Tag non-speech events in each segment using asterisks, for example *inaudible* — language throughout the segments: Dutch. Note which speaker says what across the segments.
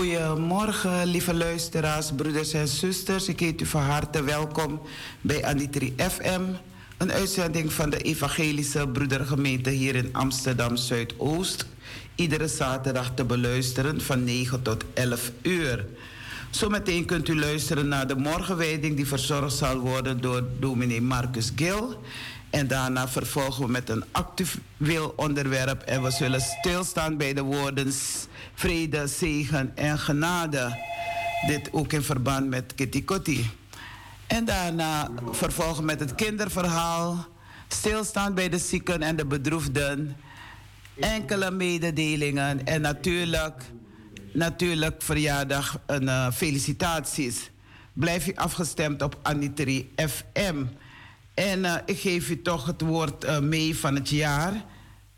Speaker 1: Goedemorgen, lieve luisteraars, broeders en zusters. Ik heet u van harte welkom bij Anitri FM. Een uitzending van de Evangelische Broedergemeente hier in Amsterdam Zuidoost. Iedere zaterdag te beluisteren van 9 tot 11 uur. Zometeen kunt u luisteren naar de morgenwijding die verzorgd zal worden door dominee Marcus Gil. En daarna vervolgen we met een actueel onderwerp en we zullen stilstaan bij de woorden vrede, zegen en genade. Dit ook in verband met Kitty Kotti. En daarna vervolgen met het kinderverhaal. Stilstaan bij de zieken en de bedroefden. Enkele mededelingen. En natuurlijk, natuurlijk verjaardag en uh, felicitaties. Blijf u afgestemd op Anitri FM. En uh, ik geef u toch het woord uh, mee van het jaar.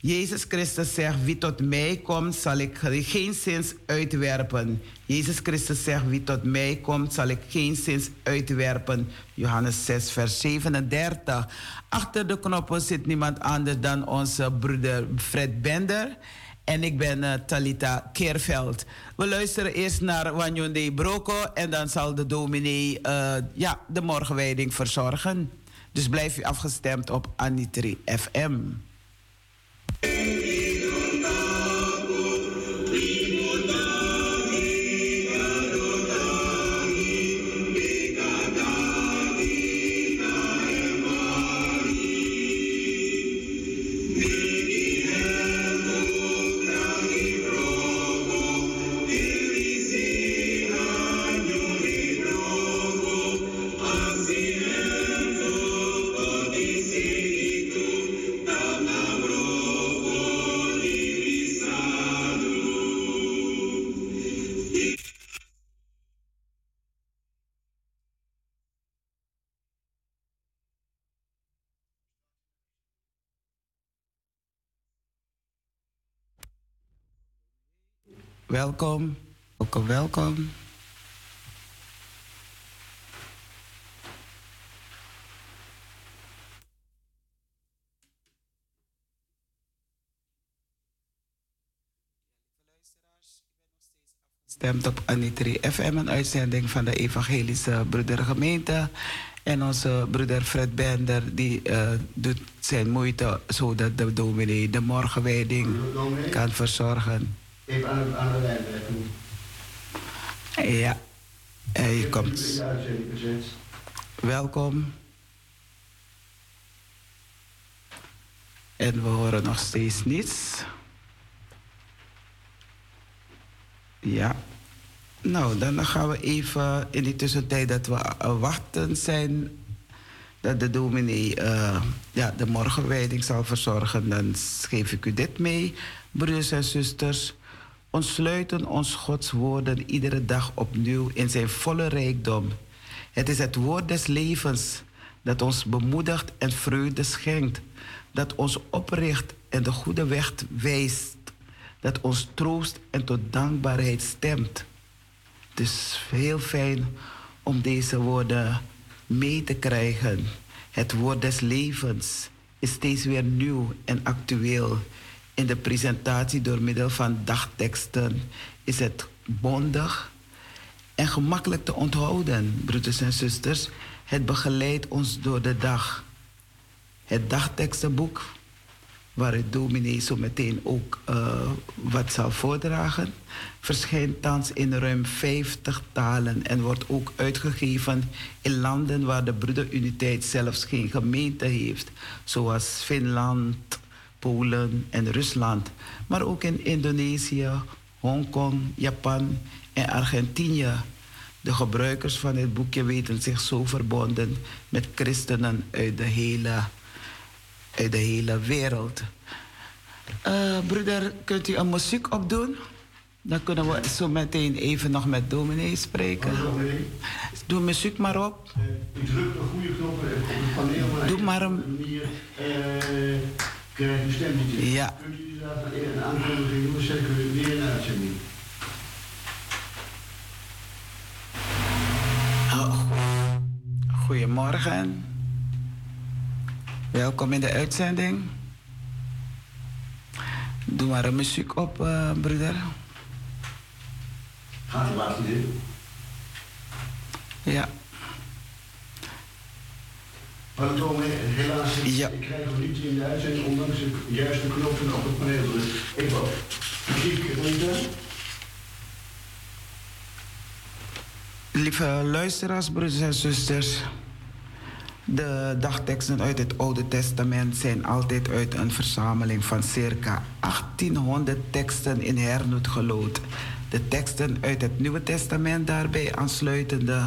Speaker 1: Jezus Christus zegt, wie tot mij komt, zal ik geen zins uitwerpen. Jezus Christus zegt, wie tot mij komt, zal ik geen zins uitwerpen. Johannes 6, vers 37. Achter de knoppen zit niemand anders dan onze broeder Fred Bender. En ik ben uh, Talita Keerveld. We luisteren eerst naar Wanyonde Broko en dan zal de dominee uh, ja, de morgenwijding verzorgen. Dus blijf u afgestemd op Anitri FM. Thank you. Welkom, welkom, welkom. stemt op Anitri FM, een uitzending van de Evangelische Broedergemeente. En onze broeder Fred Bender, die eh, doet zijn moeite zodat de dominee de morgenwijding kan verzorgen.
Speaker 2: Even aan de, aan de lijn
Speaker 1: blijven. Ja, hij komt. Welkom. En we horen nog steeds niets. Ja. Nou, dan gaan we even in die tussentijd dat we wachten zijn dat de dominee uh, ja, de morgenwijding zal verzorgen, dan geef ik u dit mee, broeders en zusters. Ontsluiten ons Gods woorden iedere dag opnieuw in zijn volle rijkdom. Het is het woord des levens dat ons bemoedigt en vreugde schenkt, dat ons opricht en de goede weg wijst, dat ons troost en tot dankbaarheid stemt. Het is heel fijn om deze woorden mee te krijgen. Het woord des levens is steeds weer nieuw en actueel. In de presentatie door middel van dagteksten is het bondig en gemakkelijk te onthouden, broeders en zusters. Het begeleidt ons door de dag. Het dagtekstenboek waar het dominee zo meteen ook uh, wat zal voordragen, verschijnt thans in ruim 50 talen en wordt ook uitgegeven in landen waar de broederuniteit zelfs geen gemeente heeft, zoals Finland, Polen en Rusland, maar ook in Indonesië, Hongkong, Japan en Argentinië. De gebruikers van het boekje weten zich zo verbonden met christenen uit de hele uit de hele wereld. Uh, broeder, kunt u een muziek opdoen? Dan kunnen we zo meteen even nog met dominee spreken. Doe muziek maar op.
Speaker 2: Ik druk een goede knop op het paneel. Maar
Speaker 1: Doe maar een...
Speaker 2: manier uh, krijg je stem niet
Speaker 1: Ja.
Speaker 2: Kunt u daar een aankondiging doen? Zetten we weer een uitzending.
Speaker 1: Oh, goedemorgen. Welkom in de uitzending. Doe maar een muziek op, uh, broeder.
Speaker 2: Gaat u laten doen?
Speaker 1: Ja.
Speaker 2: Helaas,
Speaker 1: ja.
Speaker 2: ik krijg nog niet in de uitzending, ondanks de juiste knoppen op het paneel druk. Ik Rita.
Speaker 1: Lieve luisteraars, broeders en zusters. De dagteksten uit het Oude Testament zijn altijd uit een verzameling van circa 1800 teksten in hernoet gelood. De teksten uit het Nieuwe Testament daarbij aansluitende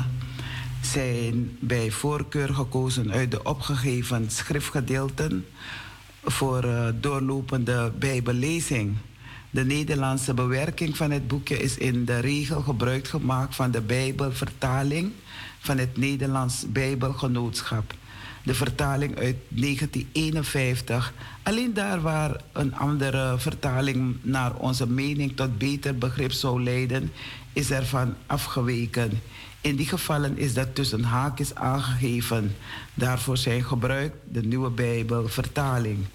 Speaker 1: zijn bij voorkeur gekozen uit de opgegeven schriftgedeelten voor uh, doorlopende Bijbellezing. De Nederlandse bewerking van het boekje is in de regel gebruik gemaakt van de Bijbelvertaling van het Nederlands Bijbelgenootschap. De vertaling uit 1951. Alleen daar waar een andere vertaling naar onze mening tot beter begrip zou leiden, is ervan afgeweken. In die gevallen is dat tussen haakjes aangegeven. Daarvoor zijn gebruikt de nieuwe Bijbelvertaling.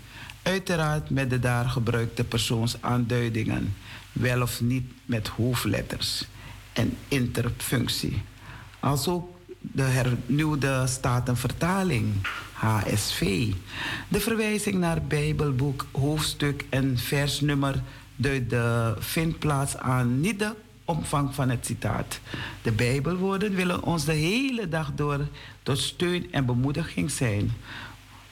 Speaker 1: Uiteraard met de daar gebruikte persoonsaanduidingen, wel of niet met hoofdletters en interpunctie. Als ook de hernieuwde Statenvertaling, HSV. De verwijzing naar Bijbelboek, hoofdstuk en versnummer duidt de vindplaats aan, niet de omvang van het citaat. De Bijbelwoorden willen ons de hele dag door tot steun en bemoediging zijn.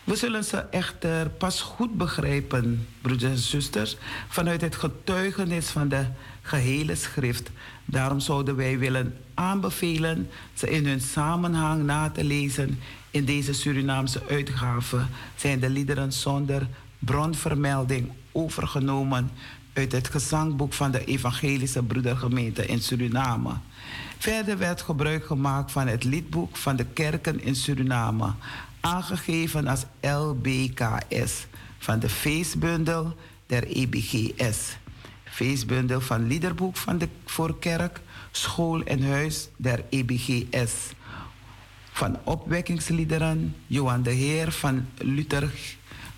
Speaker 1: We zullen ze echter pas goed begrijpen, broeders en zusters, vanuit het getuigenis van de gehele schrift. Daarom zouden wij willen aanbevelen ze in hun samenhang na te lezen. In deze Surinaamse uitgave zijn de liederen zonder bronvermelding overgenomen uit het gezangboek van de Evangelische Broedergemeente in Suriname. Verder werd gebruik gemaakt van het liedboek van de kerken in Suriname, aangegeven als LBKS, van de feestbundel der EBGS, feestbundel van liederboek van de voor kerk, school en huis der EBGS, van opwekkingsliederen Johan de Heer van Luther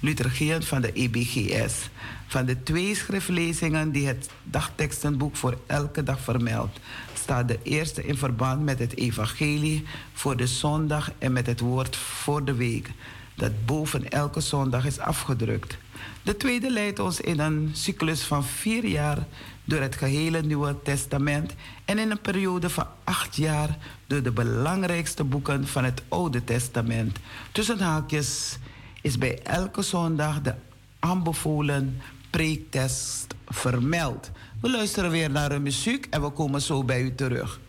Speaker 3: liturgieën van de EBGS. Van de twee schriftlezingen die het dagtekstenboek voor elke dag vermeldt, staat de eerste in verband met het evangelie voor de zondag en met het woord voor de week, dat boven elke zondag is afgedrukt. De tweede leidt ons in een cyclus van vier jaar door het gehele Nieuwe Testament en in een periode van acht jaar door de belangrijkste boeken van het Oude Testament. Tussen haakjes is bij elke zondag de aanbevolen preektest vermeld. We luisteren weer naar een muziek en we komen zo bij u terug.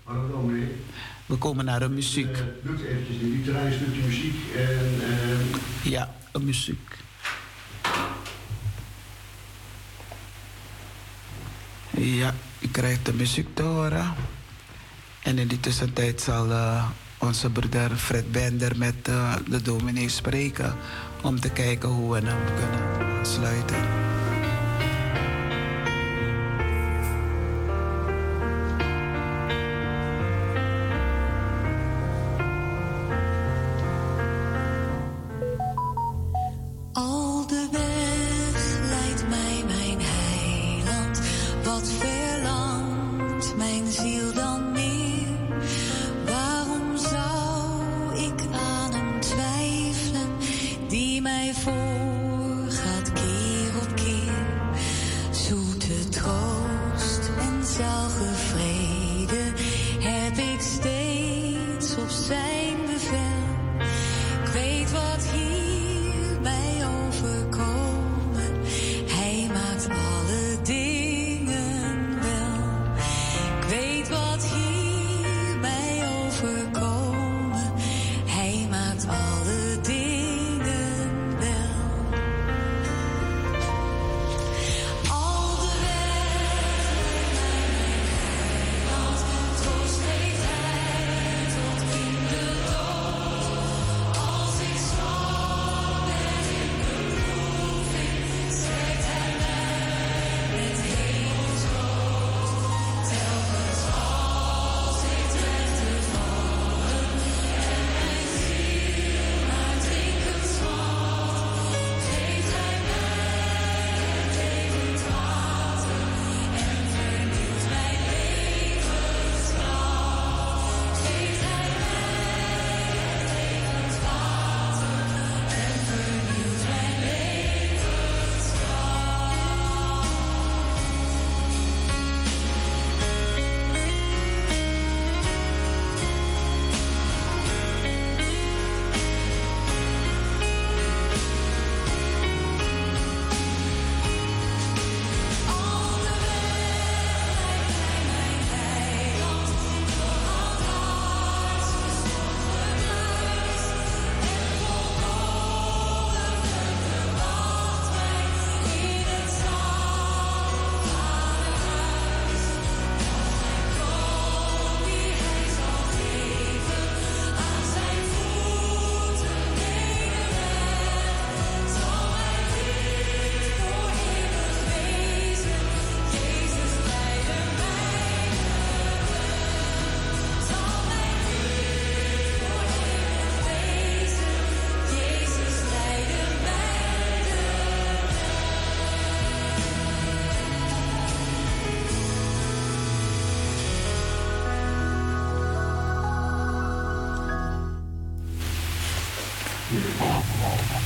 Speaker 3: We komen naar een muziek. Uh,
Speaker 2: doet eventjes die literaire stukje muziek en...
Speaker 3: Uh... Ja, een muziek. Ja, u krijgt de muziek te horen. En in die tussentijd zal uh, onze broeder Fred Bender met uh, de dominee spreken om te kijken hoe we hem kunnen sluiten.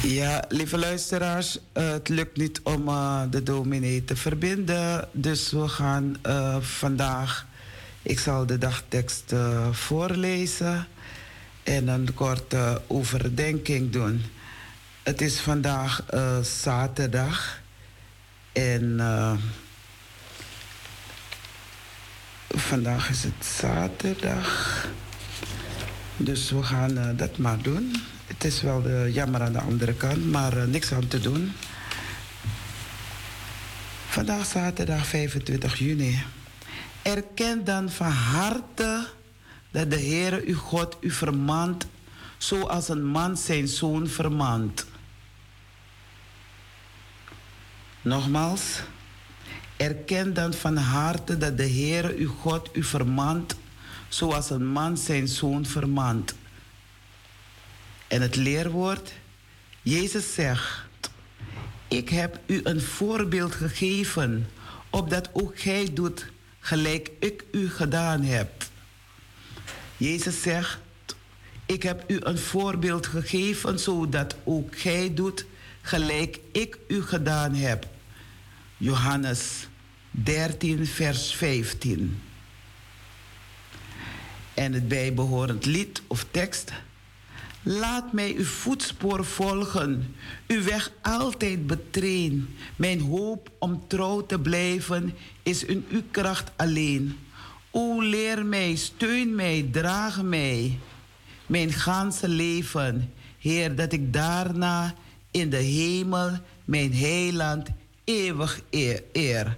Speaker 3: Ja, lieve luisteraars, uh, het lukt niet om uh, de dominee te verbinden. Dus we gaan uh, vandaag, ik zal de dagtekst voorlezen en een korte overdenking doen. Het is vandaag zaterdag en vandaag is het zaterdag. Dus we gaan dat maar doen. Het is wel de jammer aan de andere kant, maar uh, niks aan te doen. Vandaag zaterdag 25 juni. Erken dan van harte dat de Heere uw God u vermant zoals een man zijn zoon vermant. Nogmaals, erken dan van harte dat de Heere uw God u vermant zoals een man zijn zoon vermant. En het leerwoord, Jezus zegt, ik heb u een voorbeeld gegeven, opdat ook gij doet gelijk ik u gedaan heb. Jezus zegt, ik heb u een voorbeeld gegeven, zodat ook gij doet gelijk ik u gedaan heb. Johannes 13, vers 15. En het bijbehorend lied of tekst. Laat mij uw voetspoor volgen, uw weg altijd betreden. Mijn hoop om trouw te blijven is in uw kracht alleen. O leer mij, steun mij, draag mij, mijn ganse leven. Heer, dat ik daarna in de hemel mijn heiland eeuwig eer.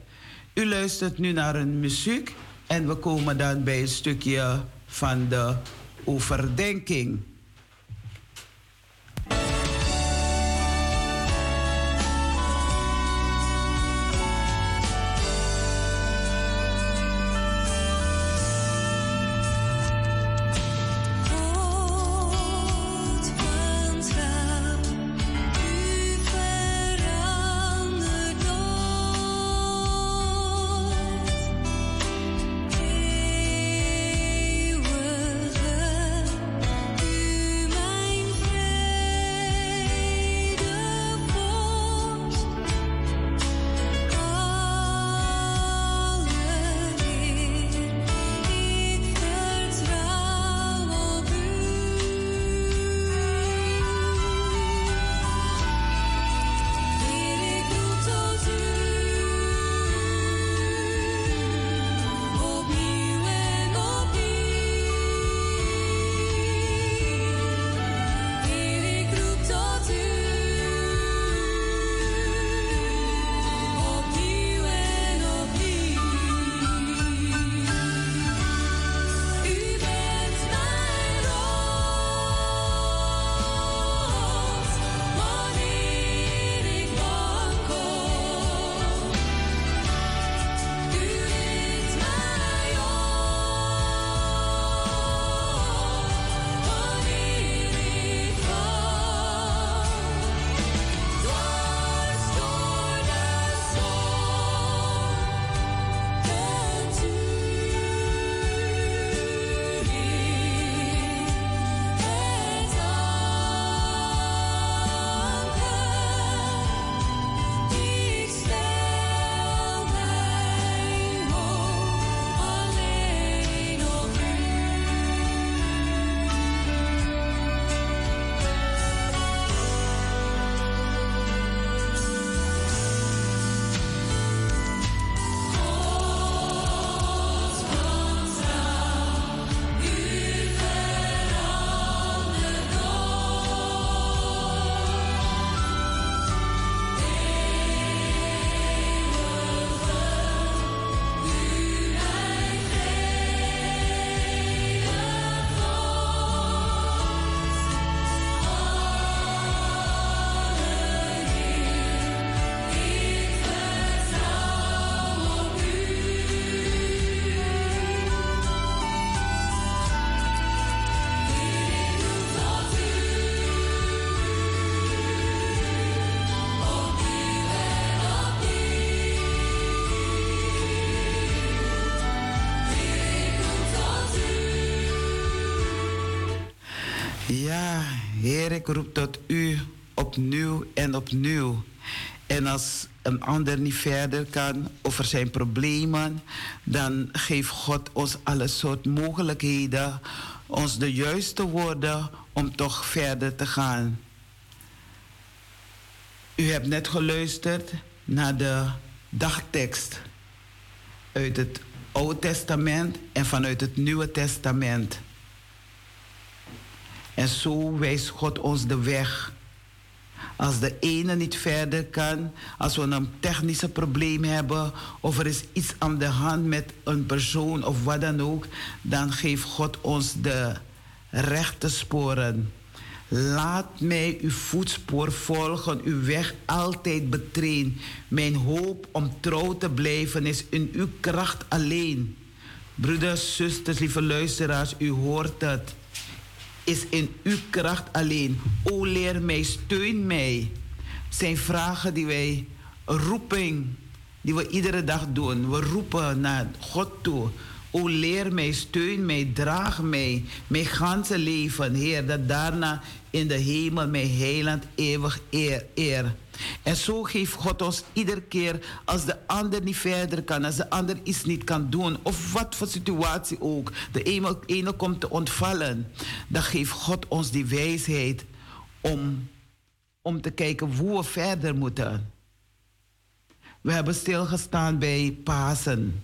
Speaker 3: U luistert nu naar een muziek en we komen dan bij een stukje van de overdenking. Ik roep tot u opnieuw en opnieuw. En als een ander niet verder kan over zijn problemen, dan geeft God ons alle soort mogelijkheden, ons de juiste woorden om toch verder te gaan. U hebt net geluisterd naar de dagtekst uit het Oude Testament en vanuit het Nieuwe Testament. En zo wijst God ons de weg. Als de ene niet verder kan, als we een technische probleem hebben of er is iets aan de hand met een persoon of wat dan ook, dan geeft God ons de rechte sporen. Laat mij uw voetspoor volgen, uw weg altijd betreden. Mijn hoop om trouw te blijven is in uw kracht alleen. Broeders, zusters, lieve luisteraars, u hoort het is in uw kracht alleen. O leer mij, steun mij.
Speaker 1: zijn vragen die wij, roeping, die we iedere dag doen. We roepen naar God toe. O leer mij, steun mij, draag mij, mijn ganse leven, Heer, dat daarna in de hemel mijn heiland eeuwig eer, eer. En zo geeft God ons iedere keer als de ander niet verder kan, als de ander iets niet kan doen, of wat voor situatie ook, de ene, komt te ontvallen, dan geeft God ons die wijsheid om, om te kijken hoe we verder moeten. We hebben stilgestaan bij Pasen.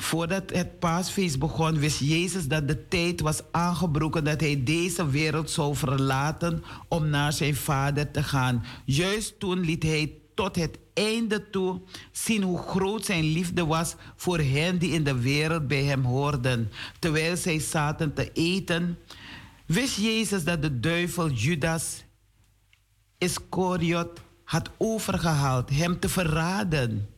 Speaker 1: Voordat het paasfeest begon, wist Jezus dat de tijd was aangebroken dat hij deze wereld zou verlaten om naar zijn Vader te gaan. Juist toen liet hij tot het einde toe zien hoe groot zijn liefde was voor hen die in de wereld bij hem hoorden. Terwijl zij zaten te eten, wist Jezus dat de duivel Judas Iscariot had overgehaald hem te verraden.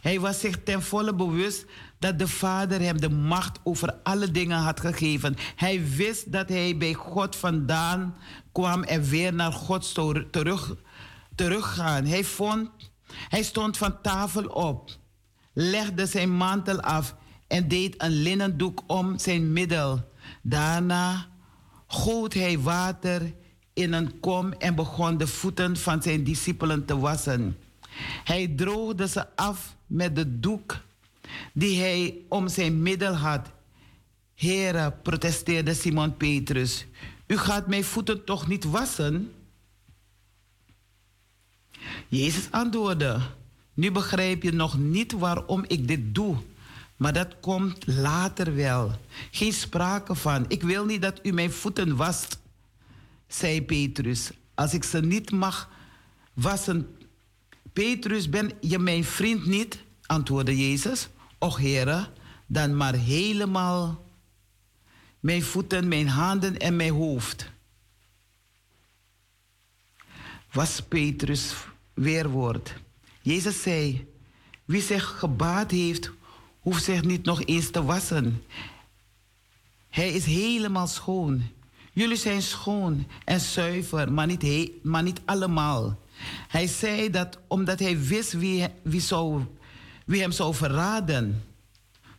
Speaker 1: Hij was zich ten volle bewust dat de Vader hem de macht over alle dingen had gegeven. Hij wist dat hij bij God vandaan kwam en weer naar God terug, teruggaan. Hij, vond, hij stond van tafel op, legde zijn mantel af en deed een linnen doek om zijn middel. Daarna goot hij water in een kom en begon de voeten van zijn discipelen te wassen. Hij droogde ze af met de doek die hij om zijn middel had. Heere, protesteerde Simon Petrus, u gaat mijn voeten toch niet wassen? Jezus antwoordde, nu begrijp je nog niet waarom ik dit doe, maar dat komt later wel. Geen sprake van, ik wil niet dat u mijn voeten wast, zei Petrus. Als ik ze niet mag wassen, Petrus, ben je mijn vriend niet? antwoordde Jezus. Och heren, dan maar helemaal mijn voeten, mijn handen en mijn hoofd. Was Petrus weerwoord. Jezus zei, wie zich gebaat heeft, hoeft zich niet nog eens te wassen. Hij is helemaal schoon. Jullie zijn schoon en zuiver, maar niet, maar niet allemaal. Hij zei dat omdat hij wist wie, wie, zou, wie hem zou verraden.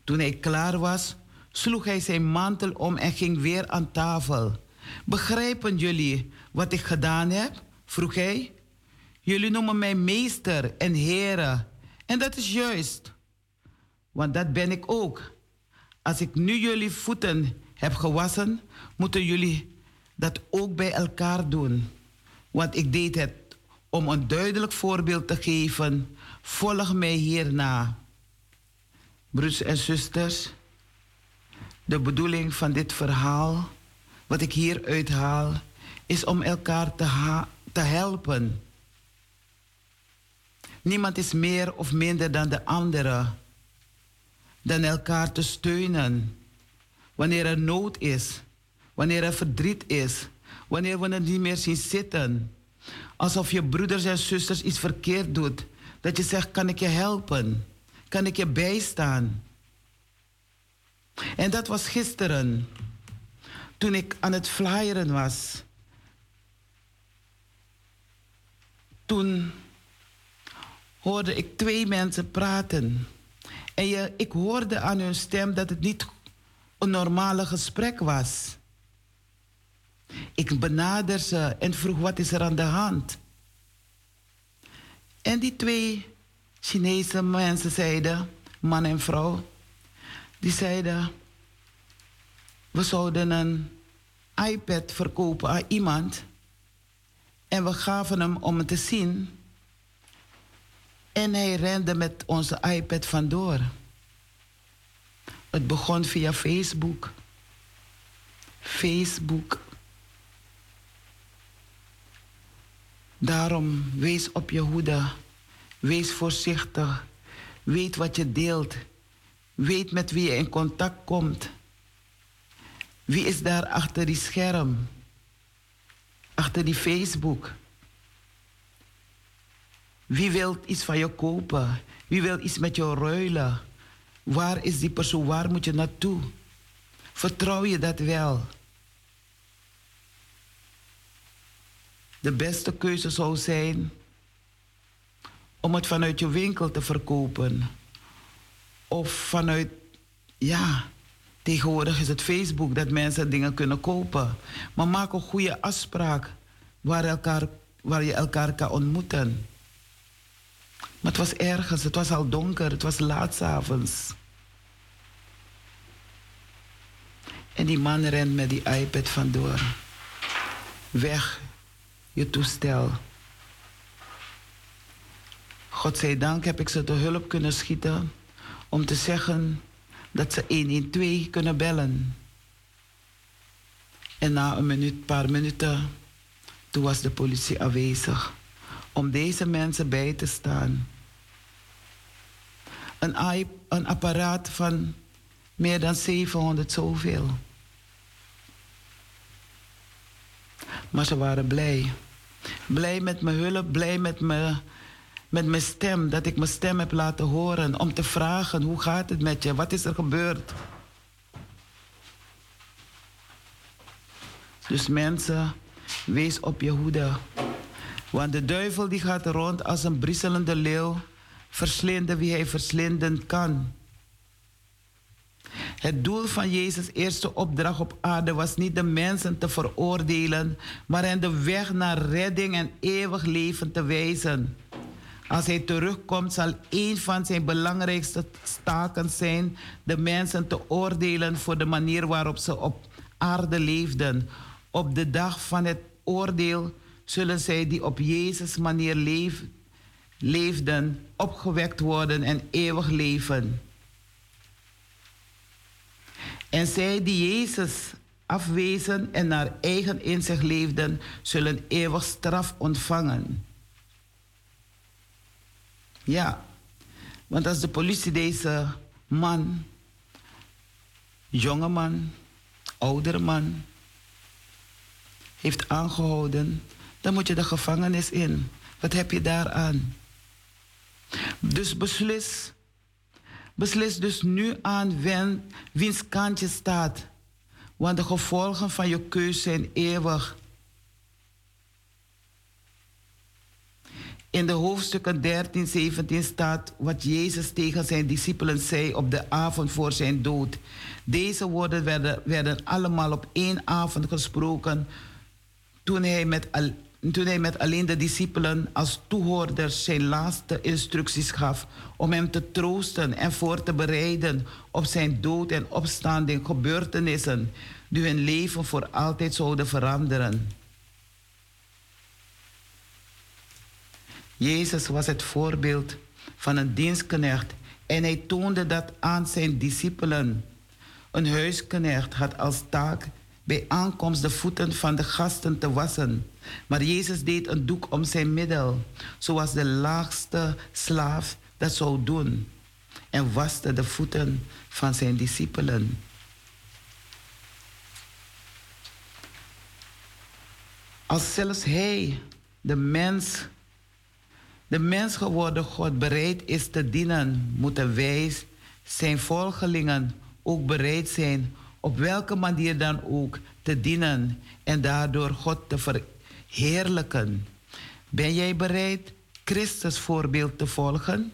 Speaker 1: Toen hij klaar was, sloeg hij zijn mantel om en ging weer aan tafel. Begrijpen jullie wat ik gedaan heb? vroeg hij. Jullie noemen mij meester en heren. En dat is juist, want dat ben ik ook. Als ik nu jullie voeten heb gewassen, moeten jullie dat ook bij elkaar doen. Want ik deed het om een duidelijk voorbeeld te geven. Volg mij hierna. Broers en zusters, de bedoeling van dit verhaal, wat ik hier uithaal, is om elkaar te, te helpen. Niemand is meer of minder dan de andere. Dan elkaar te steunen. Wanneer er nood is, wanneer er verdriet is, wanneer we het niet meer zien zitten. Alsof je broeders en zusters iets verkeerd doet. Dat je zegt, kan ik je helpen? Kan ik je bijstaan? En dat was gisteren, toen ik aan het flyeren was. Toen hoorde ik twee mensen praten. En je, ik hoorde aan hun stem dat het niet een normale gesprek was. Ik benader ze en vroeg wat is er aan de hand. En die twee Chinese mensen zeiden, man en vrouw, die zeiden, we zouden een iPad verkopen aan iemand en we gaven hem om het te zien. En hij rende met onze iPad vandoor. Het begon via Facebook. Facebook. Daarom wees op je hoede. Wees voorzichtig. Weet wat je deelt. Weet met wie je in contact komt. Wie is daar achter die scherm? Achter die Facebook? Wie wil iets van je kopen? Wie wil iets met jou ruilen? Waar is die persoon? Waar moet je naartoe? Vertrouw je dat wel? De beste keuze zou zijn om het vanuit je winkel te verkopen. Of vanuit, ja, tegenwoordig is het Facebook dat mensen dingen kunnen kopen. Maar maak een goede afspraak waar, elkaar, waar je elkaar kan ontmoeten. Maar het was ergens, het was al donker, het was laat s'avonds. En die man rent met die iPad vandoor. Weg, je toestel. Godzijdank heb ik ze te hulp kunnen schieten om te zeggen dat ze 112 kunnen bellen. En na een minuut, paar minuten, toen was de politie aanwezig om deze mensen bij te staan. Een, een apparaat van meer dan 700 zoveel. Maar ze waren blij. Blij met mijn hulp, blij met mijn, met mijn stem. Dat ik mijn stem heb laten horen. Om te vragen, hoe gaat het met je? Wat is er gebeurd? Dus mensen, wees op je hoede. Want de duivel die gaat rond als een brieselende leeuw. Verslinden wie hij verslinden kan. Het doel van Jezus' eerste opdracht op aarde was niet de mensen te veroordelen, maar hen de weg naar redding en eeuwig leven te wijzen. Als hij terugkomt, zal een van zijn belangrijkste taken zijn de mensen te oordelen voor de manier waarop ze op aarde leefden. Op de dag van het oordeel zullen zij die op Jezus' manier leefden, opgewekt worden en eeuwig leven. En zij die Jezus afwezen en naar eigen inzicht leefden, zullen eeuwig straf ontvangen. Ja, want als de politie deze man, jonge man, oudere man, heeft aangehouden, dan moet je de gevangenis in. Wat heb je daaraan? Dus beslis Beslis dus nu aan wen, wiens kant je staat. Want de gevolgen van je keus zijn eeuwig. In de hoofdstukken 13, 17 staat wat Jezus tegen zijn discipelen zei op de avond voor zijn dood. Deze woorden werden, werden allemaal op één avond gesproken toen hij met toen hij met alleen de discipelen als toehoorders zijn laatste instructies gaf om hem te troosten en voor te bereiden op zijn dood en opstanding, gebeurtenissen die hun leven voor altijd zouden veranderen. Jezus was het voorbeeld van een dienstknecht en hij toonde dat aan zijn discipelen. Een huisknecht had als taak bij aankomst de voeten van de gasten te wassen. Maar Jezus deed een doek om zijn middel, zoals de laagste slaaf dat zou doen, en waste de voeten van zijn discipelen. Als zelfs hij, de mens, de mens geworden God, bereid is te dienen, moeten wij, zijn volgelingen, ook bereid zijn op welke manier dan ook te dienen en daardoor God te verheerlijken. Ben jij bereid Christus voorbeeld te volgen?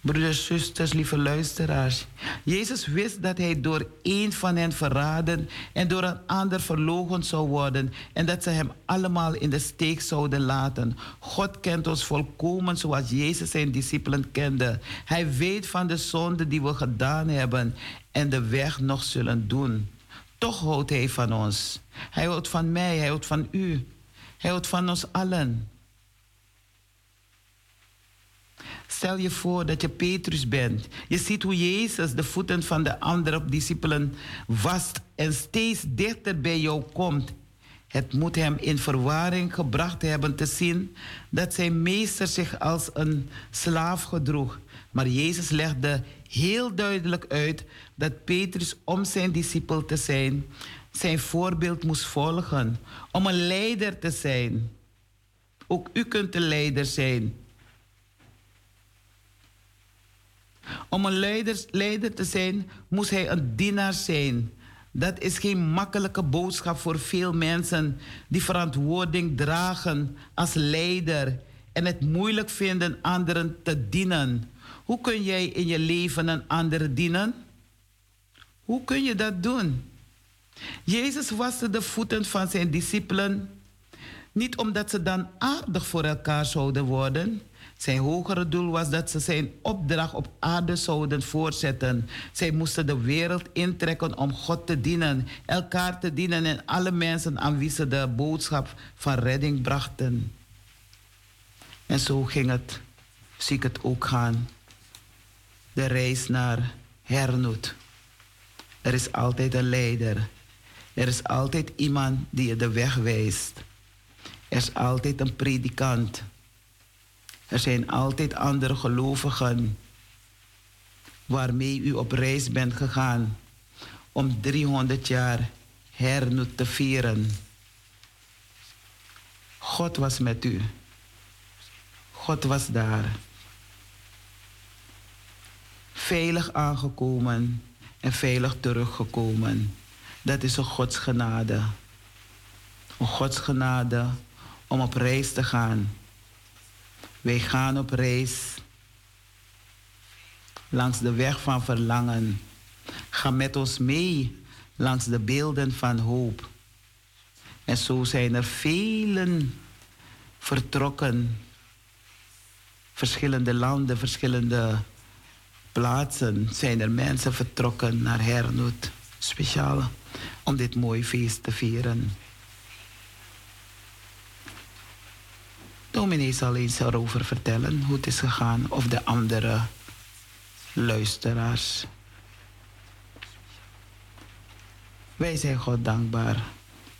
Speaker 1: Broeders, zusters, lieve luisteraars. Jezus wist dat hij door één van hen verraden en door een ander verlogen zou worden en dat ze hem allemaal in de steek zouden laten. God kent ons volkomen zoals Jezus zijn discipelen kende. Hij weet van de zonde die we gedaan hebben en de weg nog zullen doen. Toch houdt hij van ons. Hij houdt van mij, hij houdt van u. Hij houdt van ons allen. Stel je voor dat je Petrus bent. Je ziet hoe Jezus de voeten van de andere discipelen wast en steeds dichter bij jou komt. Het moet hem in verwarring gebracht hebben te zien dat zijn meester zich als een slaaf gedroeg. Maar Jezus legde heel duidelijk uit dat Petrus, om zijn discipel te zijn, zijn voorbeeld moest volgen. Om een leider te zijn. Ook u kunt een leider zijn. Om een leider, leider te zijn, moest hij een dienaar zijn. Dat is geen makkelijke boodschap voor veel mensen die verantwoording dragen als leider en het moeilijk vinden anderen te dienen. Hoe kun jij in je leven een ander dienen? Hoe kun je dat doen? Jezus waste de voeten van zijn discipelen niet omdat ze dan aardig voor elkaar zouden worden. Zijn hogere doel was dat ze zijn opdracht op aarde zouden voortzetten. Zij moesten de wereld intrekken om God te dienen, elkaar te dienen en alle mensen aan wie ze de boodschap van redding brachten. En zo ging het, zie ik het ook gaan. De reis naar Hernoet. Er is altijd een leider. Er is altijd iemand die je de weg wijst. Er is altijd een predikant. Er zijn altijd andere gelovigen waarmee u op reis bent gegaan om 300 jaar hernoet te vieren. God was met u. God was daar. Veilig aangekomen en veilig teruggekomen. Dat is een Gods genade. Een Gods genade om op reis te gaan. Wij gaan op reis langs de weg van verlangen. Ga met ons mee langs de beelden van hoop. En zo zijn er velen vertrokken. Verschillende landen, verschillende plaatsen zijn er mensen vertrokken naar Hernoet. Speciaal om dit mooie feest te vieren. Dominee zal eens erover vertellen hoe het is gegaan of de andere luisteraars. Wij zijn God dankbaar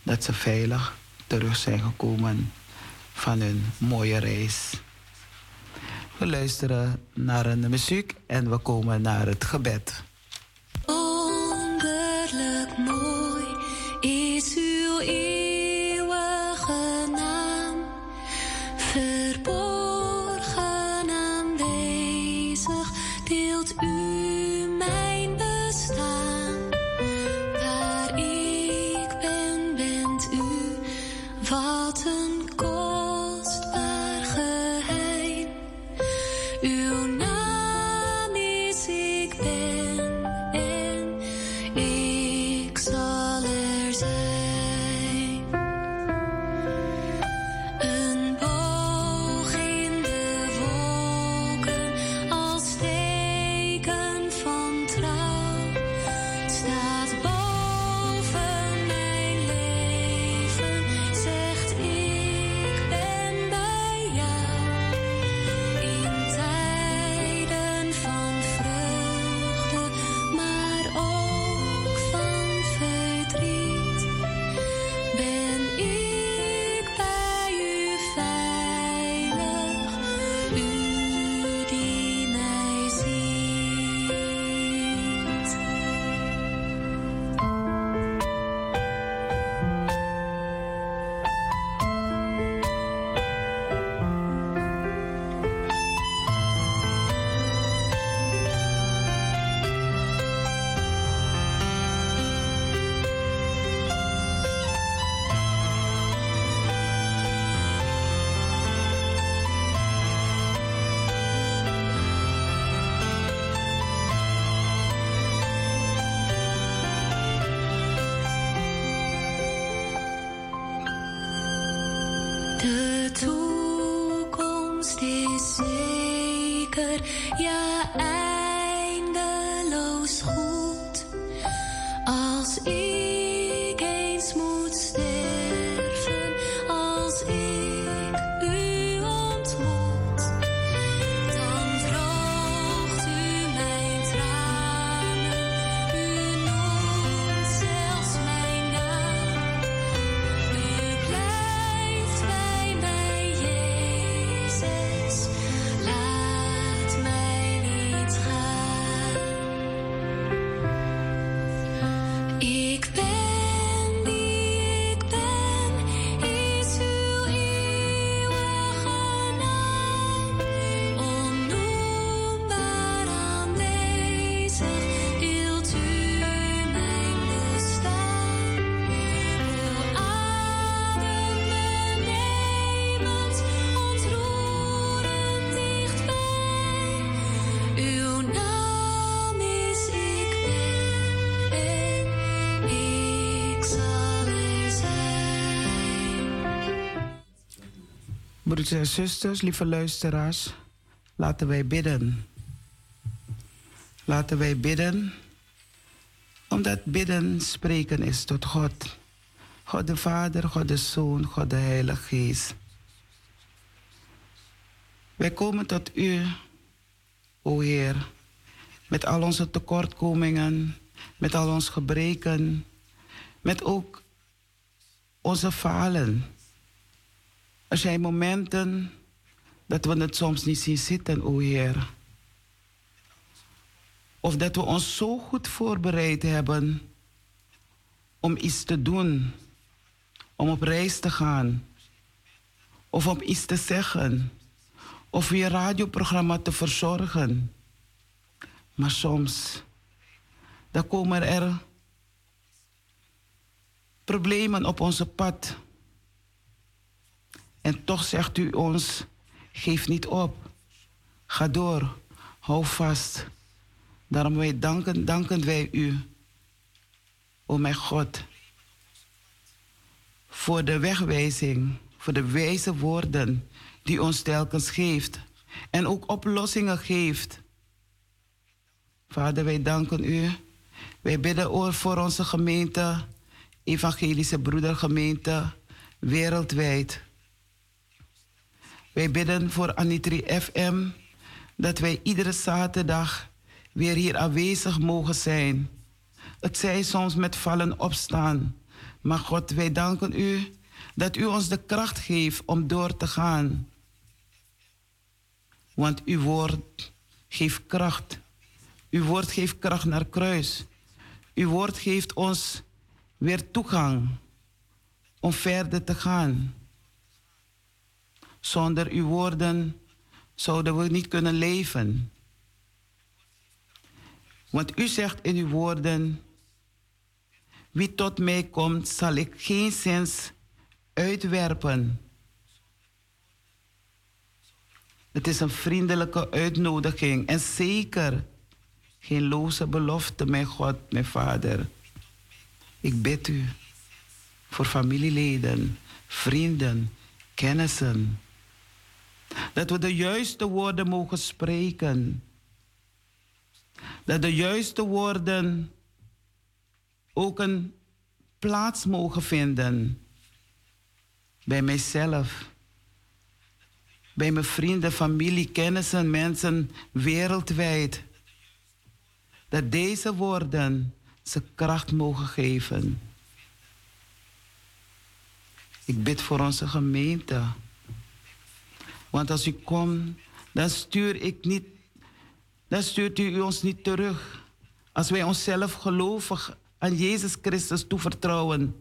Speaker 1: dat ze veilig terug zijn gekomen van hun mooie reis. We luisteren naar een muziek en we komen naar het gebed. En zusters, lieve luisteraars, laten wij bidden. Laten wij bidden, omdat bidden spreken is tot God. God de Vader, God de Zoon, God de Heilige Geest. Wij komen tot U, o Heer, met al onze tekortkomingen, met al onze gebreken, met ook onze falen. Er zijn momenten dat we het soms niet zien zitten, o Heer. Of dat we ons zo goed voorbereid hebben om iets te doen, om op reis te gaan, of om iets te zeggen, of weer radioprogramma te verzorgen. Maar soms, dan komen er problemen op onze pad. En toch zegt u ons, geef niet op. Ga door, hou vast. Daarom wij danken, danken wij u, o mijn God, voor de wegwijzing, voor de wijze woorden die ons telkens geeft en ook oplossingen geeft. Vader, wij danken u. Wij bidden voor onze gemeente, evangelische broedergemeente, wereldwijd. Wij bidden voor Anitri FM dat wij iedere zaterdag weer hier aanwezig mogen zijn. Het zij soms met vallen opstaan. Maar God, wij danken u dat u ons de kracht geeft om door te gaan. Want uw woord geeft kracht. Uw woord geeft kracht naar kruis. Uw woord geeft ons weer toegang om verder te gaan. Zonder uw woorden zouden we niet kunnen leven. Want u zegt in uw woorden: Wie tot mij komt, zal ik geen zins uitwerpen. Het is een vriendelijke uitnodiging en zeker geen loze belofte, mijn God, mijn Vader. Ik bid u voor familieleden, vrienden, kennissen. Dat we de juiste woorden mogen spreken. Dat de juiste woorden ook een plaats mogen vinden bij mijzelf, bij mijn vrienden, familie, kennissen, mensen wereldwijd. Dat deze woorden ze kracht mogen geven. Ik bid voor onze gemeente. Want als u komt, dan stuur ik niet, dan stuurt u ons niet terug. Als wij onszelf gelovig aan Jezus Christus toevertrouwen,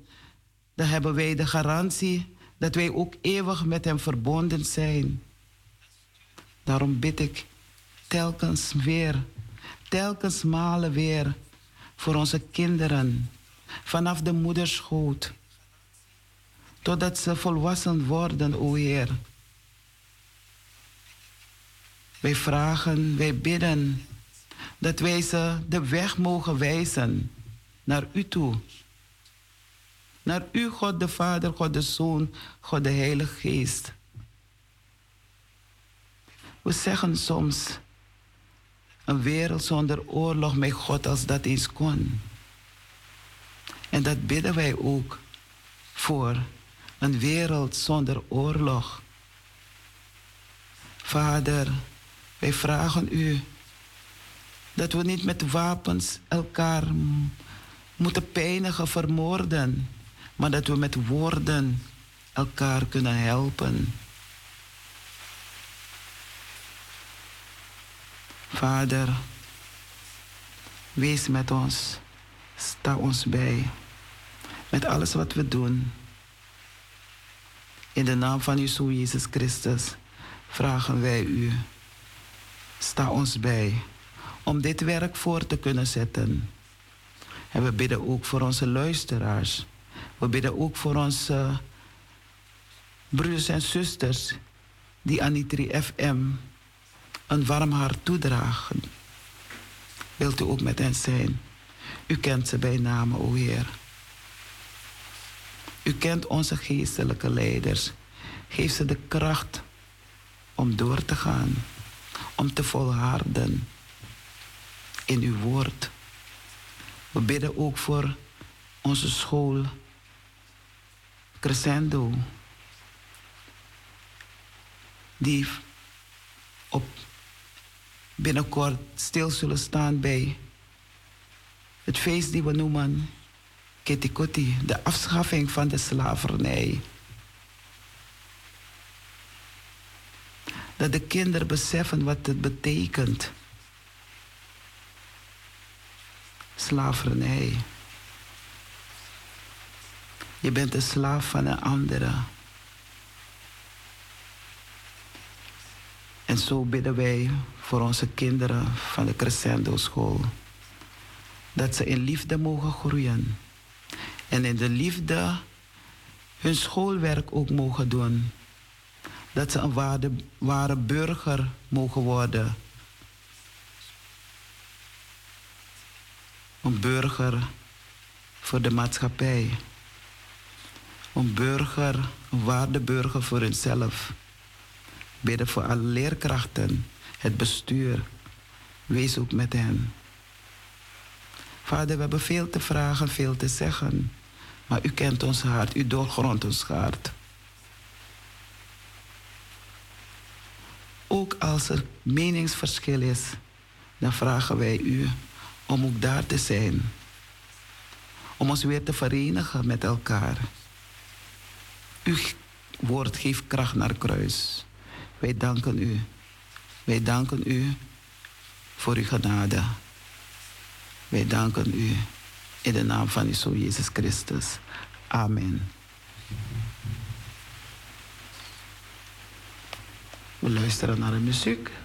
Speaker 1: dan hebben wij de garantie dat wij ook eeuwig met Hem verbonden zijn. Daarom bid ik telkens weer, telkens malen weer voor onze kinderen, vanaf de moederschoot, totdat ze volwassen worden, o Heer. Wij vragen, wij bidden dat wij ze de weg mogen wijzen naar U toe. Naar U, God de Vader, God de Zoon, God de Heilige Geest. We zeggen soms, een wereld zonder oorlog met God als dat eens kon. En dat bidden wij ook voor een wereld zonder oorlog. Vader, wij vragen u dat we niet met wapens elkaar moeten pijnigen, vermoorden, maar dat we met woorden elkaar kunnen helpen. Vader, wees met ons, sta ons bij, met alles wat we doen. In de naam van uw Zoon Jezus Christus vragen wij u, sta ons bij om dit werk voor te kunnen zetten. En we bidden ook voor onze luisteraars. We bidden ook voor onze broeders en zusters die aan die fm een warm hart toedragen. Wilt u ook met hen zijn? U kent ze bij name, o Heer. U kent onze geestelijke leiders.
Speaker 3: Geef ze de kracht om door te gaan, om te volharden in uw woord. We bidden ook voor onze school Crescendo, die op binnenkort stil zullen staan bij het feest die we noemen Ketikoti, de afschaffing van de slavernij. Dat de kinderen beseffen wat het betekent. Slavernij. Je bent een slaaf van een andere. En zo bidden wij voor onze kinderen van de Crescendo School. Dat ze in liefde mogen groeien. En in de liefde hun schoolwerk ook mogen doen. Dat ze een ware, ware burger mogen worden. Een burger voor de maatschappij. Een burger, een waardeburger voor hunzelf. Bidden voor alle leerkrachten, het bestuur. Wees ook met hen. Vader, we hebben veel te vragen, veel te zeggen. Maar u kent ons hart, u doorgrondt ons hart. Ook als er meningsverschil is, dan vragen wij u om ook daar te zijn. Om ons weer te verenigen met elkaar. Uw woord geeft kracht naar kruis. Wij danken u. Wij danken u voor uw genade. Wij danken u in de naam van uw Zoon Jezus Christus. Amen. We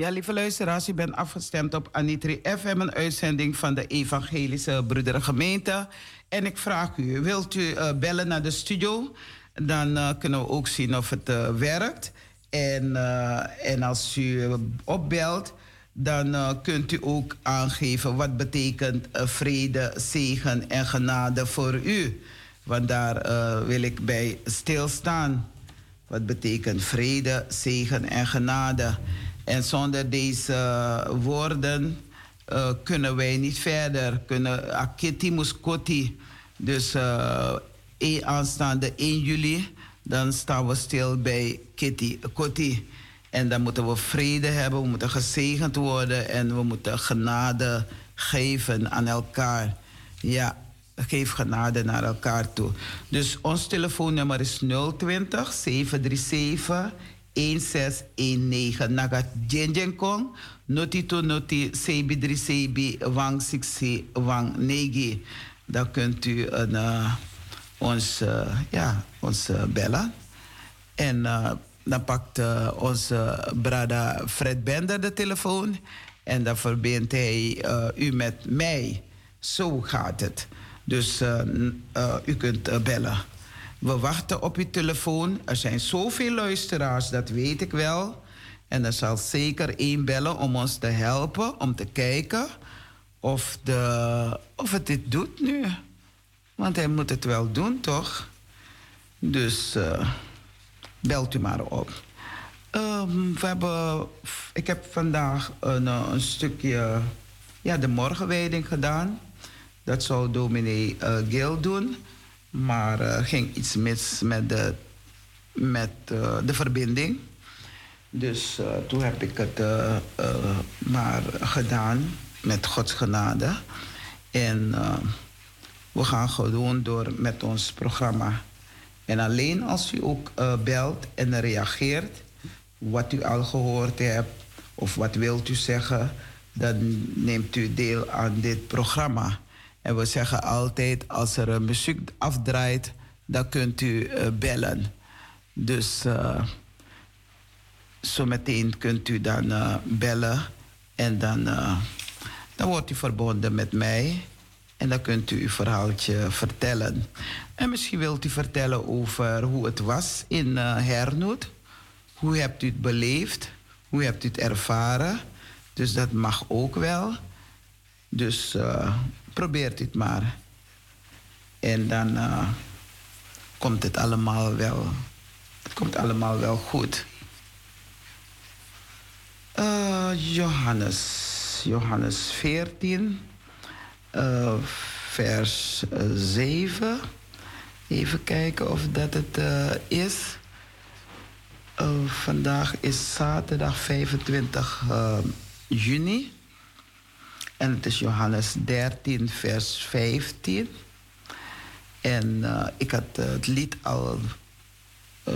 Speaker 1: Ja, lieve luisteraars, u bent afgestemd op Anitri FM, een uitzending van de Evangelische Broederengemeente. En ik vraag u, wilt u uh, bellen naar de studio? Dan uh, kunnen we ook zien of het uh, werkt. En, en als u opbelt, dan kunt u ook aangeven wat betekent vrede, zegen en genade voor u. Want daar wil ik bij stilstaan. Wat betekent vrede, zegen en genade? En zonder deze woorden uh, kunnen wij niet verder. Kunnen akiti muskoti. Dus uh, aanstaande 1 juli, dan staan we stil bij Kitty, Koti. En dan moeten we vrede hebben, we moeten gezegend worden en we moeten genade geven aan elkaar. Ja, geef genade naar elkaar toe. Dus ons telefoonnummer is 020 737 1619 naga jenjen kong noti to noti sebi dri sebi wang siksi wang negi. Dan kunt u een, uh, ons, uh, ja, ons uh, bellen. En dan pakt onze brada Fred Bender de telefoon. En dan verbindt hij u met mij. Zo gaat het. Dus u kunt bellen we wachten op uw telefoon. Er zijn zoveel luisteraars, dat weet ik wel. En er zal zeker één bellen om ons te helpen, om te kijken of, de, of het dit doet nu. Want hij moet het wel doen, toch? Dus uh, belt u maar op. Um, we hebben, ik heb vandaag een, eh, een stukje ja, de morgenwijding gedaan. Dat zou dominee uh, Gil doen. Maar er uh, ging iets mis met de, met, uh, de verbinding. Dus uh, toen heb ik het maar gedaan met Gods genade. En we gaan gewoon door met ons programma. En alleen als u ook belt en reageert, wat u al gehoord hebt of wat wilt u zeggen, dan neemt u deel aan dit programma. En we zeggen altijd, als er een muziek afdraait, dan kunt u uh, bellen. Dus uh, zometeen kunt u dan uh, bellen en dan, dan wordt u verbonden met mij. En dan kunt u uw verhaaltje vertellen. En misschien wilt u vertellen over hoe het was in Hernoet. Hoe hebt u het beleefd? Hoe hebt u het ervaren? Dus dat mag ook wel. Dus probeert het maar. En dan uh, komt het allemaal wel, het komt allemaal wel goed. Uh, Johannes, Johannes 14, uh, vers 7. Even kijken of dat het is. vandaag is zaterdag 25 juni. En het is Johannes 13, vers 15. En uh, ik had uh, het lied al uh,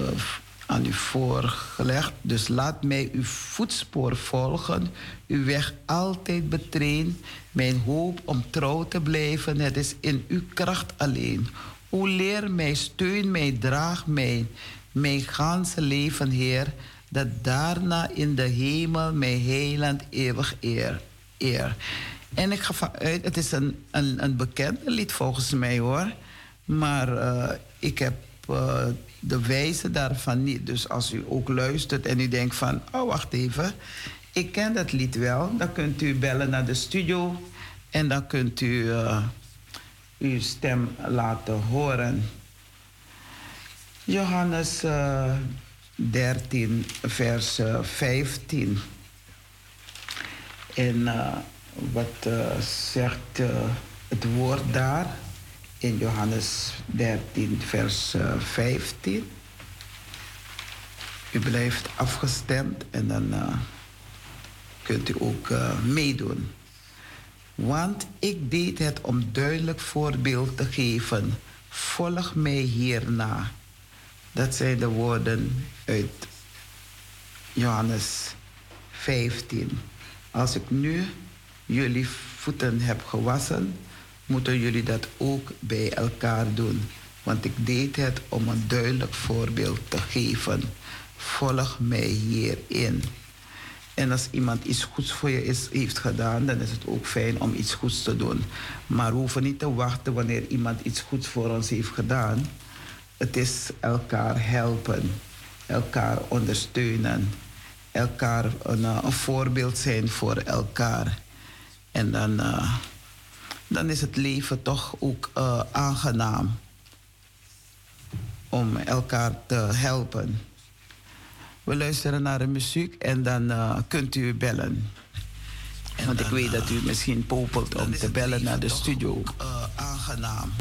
Speaker 1: aan u voorgelegd. Dus laat mij uw voetspoor volgen, uw weg altijd betreden. Mijn hoop om trouw te blijven, het is in uw kracht alleen. O leer mij, steun mij, draag mij, mijn ganse leven, Heer, dat daarna in de hemel mijn heiland eeuwig eer. En ik ga vanuit, het is een, een, een bekend lied volgens mij hoor. Maar uh, ik heb uh, de wijze daarvan niet. Dus als u ook luistert en u denkt van, oh wacht even, ik ken dat lied wel. Dan kunt u bellen naar de studio en dan kunt u uw stem laten horen. Johannes 13, vers 15. En uh, wat uh, zegt uh, het woord daar in Johannes 13, vers 15? U blijft afgestemd en dan kunt u ook meedoen. Want ik deed het om duidelijk voorbeeld te geven. Volg mij hierna. Dat zijn de woorden uit Johannes 15. Als ik nu jullie voeten heb gewassen, moeten jullie dat ook bij elkaar doen. Want ik deed het om een duidelijk voorbeeld te geven. Volg mij hierin. En als iemand iets goeds voor je is, heeft gedaan, dan is het ook fijn om iets goeds te doen. Maar we hoeven niet te wachten wanneer iemand iets goeds voor ons heeft gedaan. Het is elkaar helpen, elkaar ondersteunen, elkaar een, eh, een voorbeeld zijn voor elkaar. En dan, uh, dan is het leven toch ook uh, aangenaam om elkaar te helpen. We luisteren naar de muziek en dan uh, kunt u bellen. En Want ik weet dat u misschien popelt om te bellen naar de studio. Ook, aangenaam.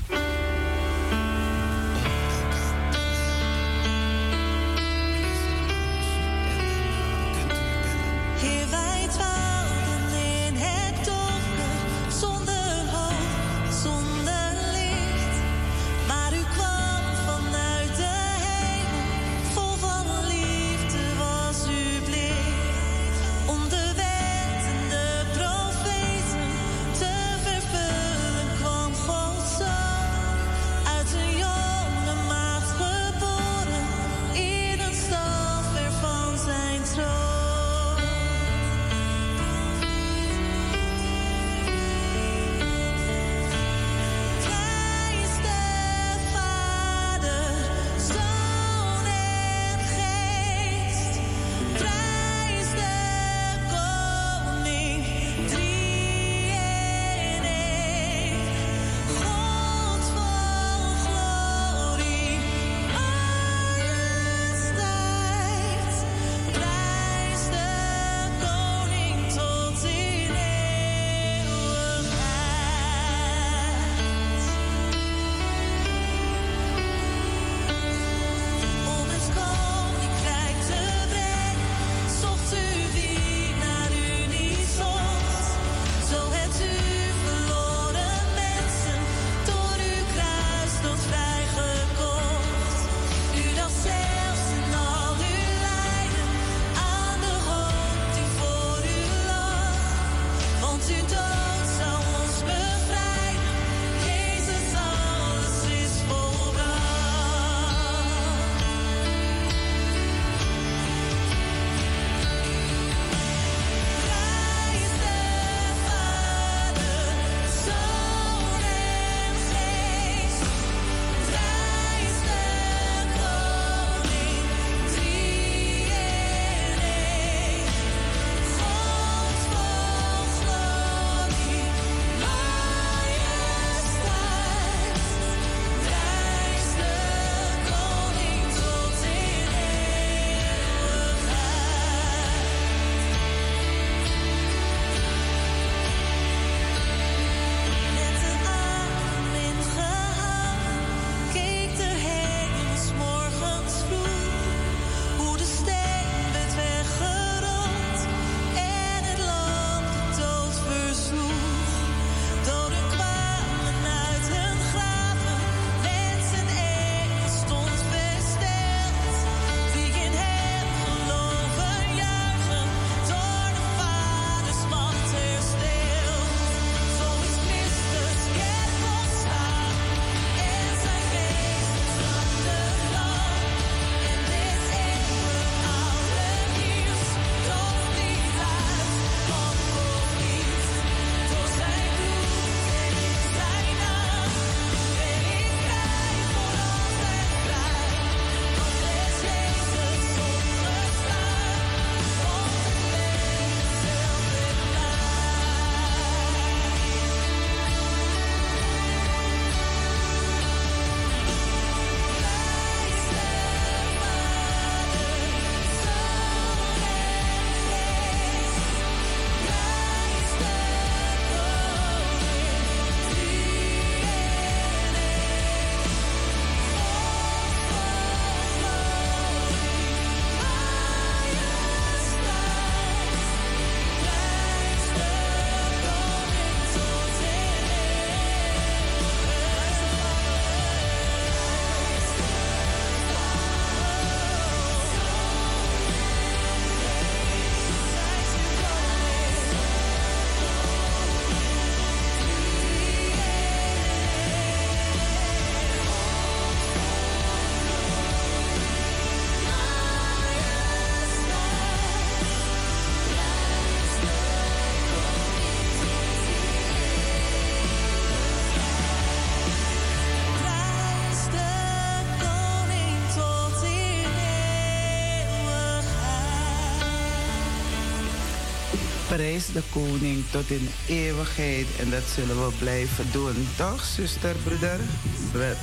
Speaker 1: Prijs de koning tot in eeuwigheid en dat zullen we blijven doen. Toch, zuster, broeder?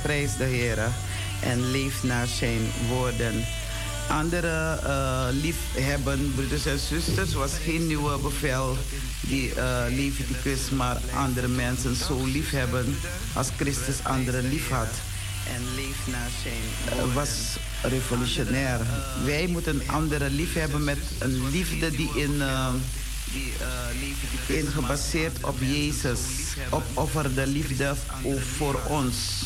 Speaker 1: Prijs de Heer en leef naar zijn woorden. Andere uh, liefhebben, broeders en zusters, was geen nieuwe bevel die uh, Leviticus, maar andere mensen zo liefhebben als Christus anderen lief had. En leef naar zijn. Was revolutionair. Wij moeten anderen liefhebben met een liefde die in. In gebaseerd op Jezus, opofferde liefde voor ons.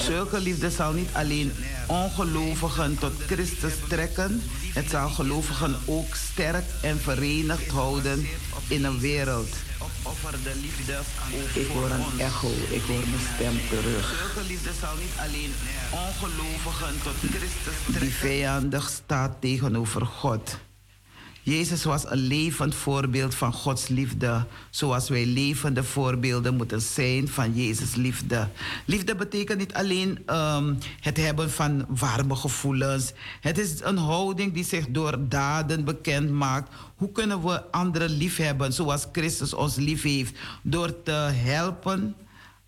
Speaker 1: Zulke liefde zal niet alleen ongelovigen tot Christus trekken, het zal gelovigen ook sterk en verenigd houden in een wereld. Ik hoor een echo, ik hoor mijn stem terug. Zulke liefde zal niet alleen ongelovigen tot Christus trekken, die vijandig staat tegenover God. Jezus was een levend voorbeeld van Gods liefde, zoals wij levende voorbeelden moeten zijn van Jezus' liefde. Liefde betekent niet alleen um, het hebben van warme gevoelens. Het is een houding die zich door daden bekend maakt. Hoe kunnen we anderen liefhebben zoals Christus ons lief heeft? Door te helpen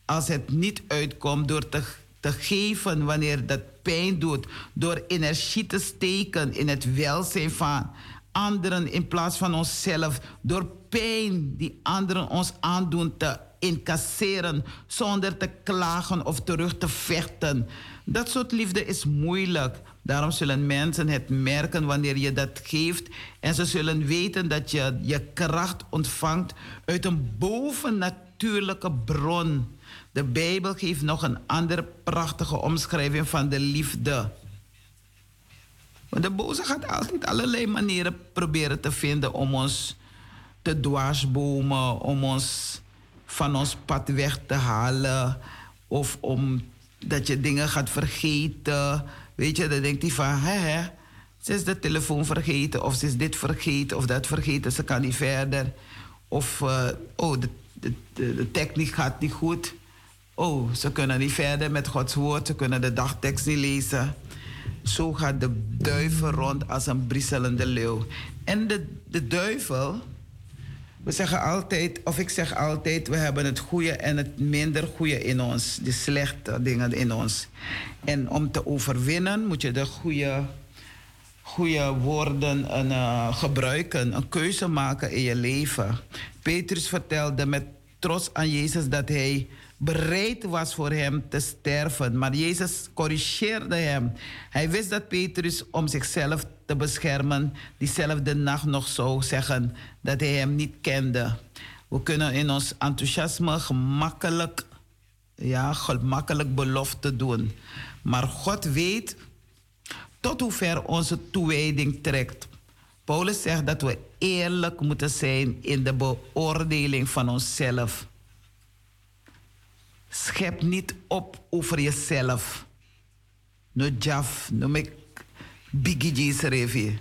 Speaker 1: als het niet uitkomt, door te, te geven wanneer dat pijn doet, door energie te steken in het welzijn van anderen in plaats van onszelf. Door pijn die anderen ons aandoen te incasseren zonder te klagen of terug te vechten. Dat soort liefde is moeilijk. Daarom zullen mensen het merken wanneer je dat geeft. En ze zullen weten dat je je kracht ontvangt uit een bovennatuurlijke bron. De Bijbel geeft nog een andere prachtige omschrijving van de liefde. Want de boze gaat altijd allerlei manieren proberen te vinden om ons te dwarsbomen, om ons van ons pad weg te halen. Of om dat je dingen gaat vergeten. Weet je, dan denkt hij van, hè, ze is de telefoon vergeten, of ze is dit vergeten, of dat vergeten, ze kan niet verder. Of, uh, oh, de, de, de, techniek gaat niet goed. Oh, ze kunnen niet verder met Gods woord, ze kunnen de dagtekst niet lezen. Zo gaat de duivel rond als een brieselende leeuw. En de, de duivel, we zeggen altijd, of ik zeg altijd, we hebben het goede en het minder goede in ons. De slechte dingen in ons. En om te overwinnen moet je de goede, goede woorden uh, gebruiken, een keuze maken in je leven. Petrus vertelde met trots aan Jezus dat hij bereid was voor hem te sterven. Maar Jezus corrigeerde hem. Hij wist dat Petrus, om zichzelf te beschermen, diezelfde nacht nog zou zeggen dat hij hem niet kende. We kunnen in ons enthousiasme gemakkelijk, ja, gemakkelijk belofte doen. Maar God weet tot hoever onze toewijding trekt. Paulus zegt dat we eerlijk moeten zijn in de beoordeling van onszelf. Schep niet op over jezelf. No jaf, no me biggie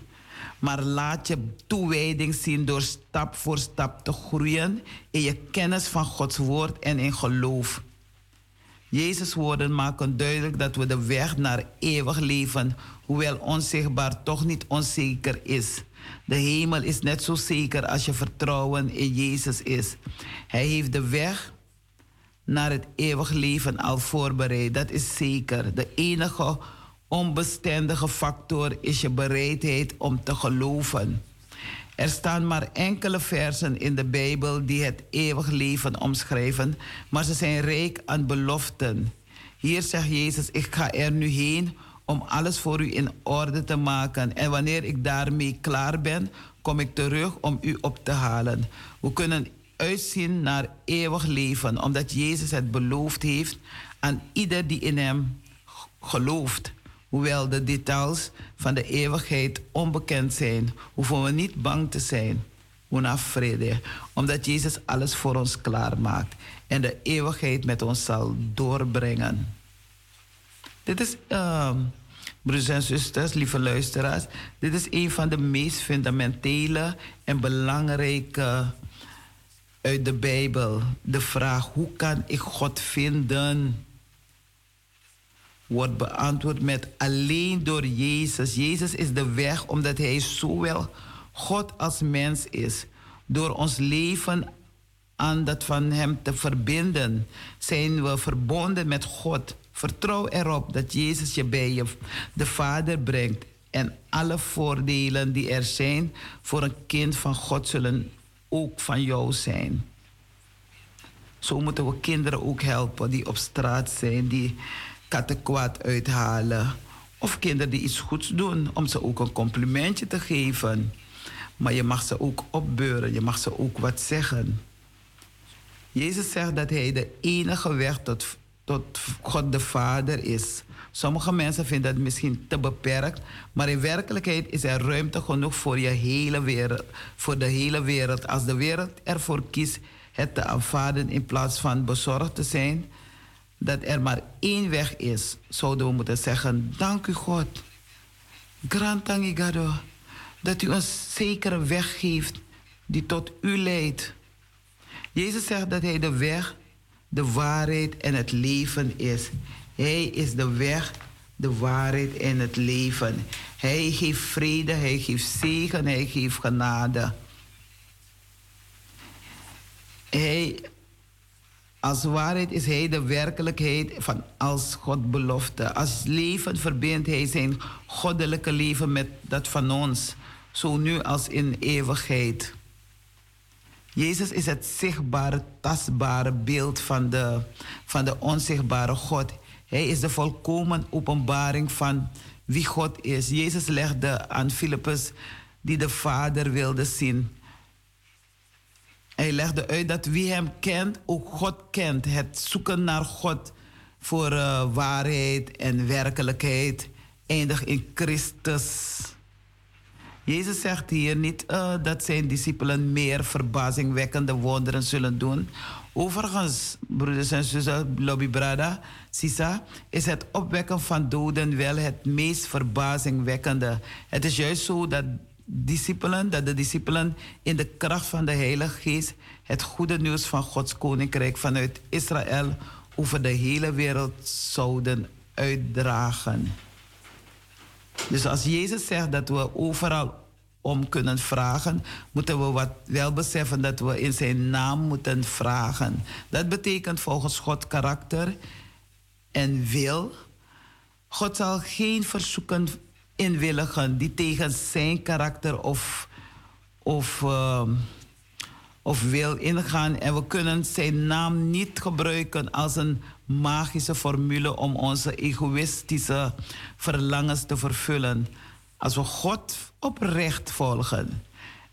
Speaker 1: Maar laat je toewijding zien door stap voor stap te groeien in je kennis van Gods woord en in geloof. Jezus' woorden maken duidelijk dat we de weg naar eeuwig leven, hoewel onzichtbaar, toch niet onzeker is. De hemel is net zo zeker als je vertrouwen in Jezus is. Hij heeft de weg naar het eeuwig leven al voorbereid. Dat is zeker. De enige onbestendige factor is je bereidheid om te geloven. Er staan maar enkele versen in de Bijbel die het eeuwig leven omschrijven, maar ze zijn rijk aan beloften. Hier zegt Jezus: Ik ga er nu heen om alles voor u in orde te maken. En wanneer ik daarmee klaar ben, kom ik terug om u op te halen. We kunnen uitzien naar eeuwig leven, omdat Jezus het beloofd heeft aan ieder die in Hem gelooft. Hoewel de details van de eeuwigheid onbekend zijn, hoeven we niet bang te zijn. Una vrede, omdat Jezus alles voor ons klaarmaakt en de eeuwigheid met ons zal doorbrengen. Dit is, uh, broers en zusters, lieve luisteraars, dit is een van de meest fundamentele en belangrijke uit de Bijbel. De vraag hoe kan ik God vinden? Wordt beantwoord met alleen door Jezus. Jezus is de weg omdat hij zowel God als mens is. Door ons leven aan dat van Hem te verbinden, zijn we verbonden met God. Vertrouw erop dat Jezus je bij je, de Vader brengt en alle voordelen die er zijn voor een kind van God zullen ook van jou zijn. Zo moeten we kinderen ook helpen die op straat zijn, die kattenkwaad uithalen. Of kinderen die iets goeds doen, om ze ook een complimentje te geven. Maar je mag ze ook opbeuren, je mag ze ook wat zeggen. Jezus zegt dat hij de enige weg tot, tot God de Vader is. Sommige mensen vinden dat misschien te beperkt, maar in werkelijkheid is er ruimte genoeg voor je hele wereld, voor de hele wereld. Als de wereld ervoor kiest het te aanvaarden in plaats van bezorgd te zijn, dat er maar één weg is, zouden we moeten zeggen: Dank u God. Grantangigado. Dat u een zekere weg geeft die tot u leidt. Jezus zegt dat Hij de weg, de waarheid en het leven is. Hij is de weg, de waarheid en het leven. Hij geeft vrede, hij geeft zegen, hij geeft genade. Hij, als waarheid is hij de werkelijkheid van als God belofte. Als leven verbindt hij zijn goddelijke leven met dat van ons. Zo nu als in eeuwigheid. Jezus is het zichtbare, tastbare beeld van de, van de onzichtbare God. Hij is de volkomen openbaring van wie God is. Jezus legde aan Filippus, die de Vader wilde zien. Hij legde uit dat wie hem kent, ook God kent. Het zoeken naar God voor uh, waarheid en werkelijkheid eindigt in Christus. Jezus zegt hier niet uh, dat zijn discipelen meer verbazingwekkende wonderen zullen doen. Overigens, broeders en zussen, Lobby Brada, Sisa, is het opwekken van doden wel het meest verbazingwekkende. Het is juist zo dat discipelen, dat de discipelen in de kracht van de Heilige Geest het goede nieuws van Gods koninkrijk vanuit Israël over de hele wereld zouden uitdragen. Dus als Jezus zegt dat we overal om kunnen vragen, moeten we wat wel beseffen dat we in zijn naam moeten vragen. Dat betekent volgens God karakter en wil. God zal geen verzoeken inwilligen die tegen zijn karakter of, of, uh, of wil ingaan. En we kunnen zijn naam niet gebruiken als een magische formule om onze egoïstische verlangens te vervullen. Als we God oprecht volgen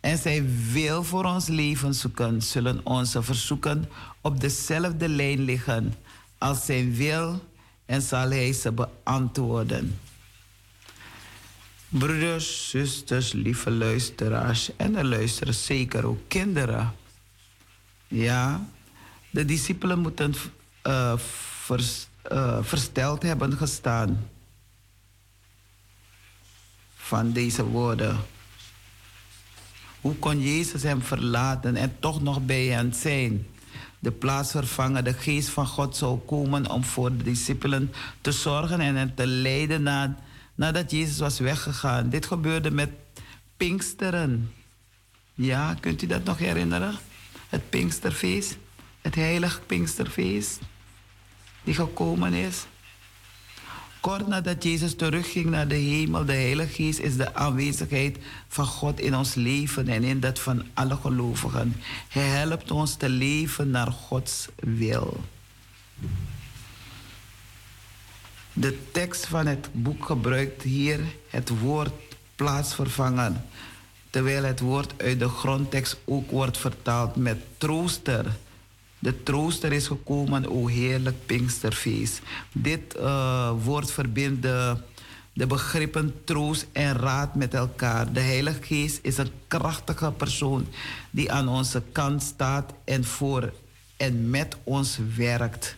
Speaker 1: en zij wil voor ons leven zoeken, zullen onze verzoeken op dezelfde lijn liggen als zijn wil en zal hij ze beantwoorden. Broeders, zusters, lieve luisteraars en er luisteren zeker ook kinderen. Ja, de discipelen moeten vers, uh, versteld hebben gestaan van deze woorden. Hoe kon Jezus hem verlaten en toch nog bij hen zijn? De plaatsvervanger, de geest van God zou komen om voor de discipelen te zorgen en hen te leiden na, nadat Jezus was weggegaan. Dit gebeurde met Pinksteren. Ja, kunt u dat nog herinneren? Het Pinksterfeest, het heilige Pinksterfeest, die gekomen is. Kort nadat Jezus terugging naar de hemel, de Heilige Geest is de aanwezigheid van God in ons leven en in dat van alle gelovigen. Hij helpt ons te leven naar Gods wil. De tekst van het boek gebruikt hier het woord plaatsvervangen, terwijl het woord uit de grondtekst ook wordt vertaald met trooster de trooster is gekomen, o heerlijk Pinksterfeest. Dit uh, woord verbindt de, begrippen troost en raad met elkaar. De Heilige Geest is een krachtige persoon die aan onze kant staat en voor en met ons werkt.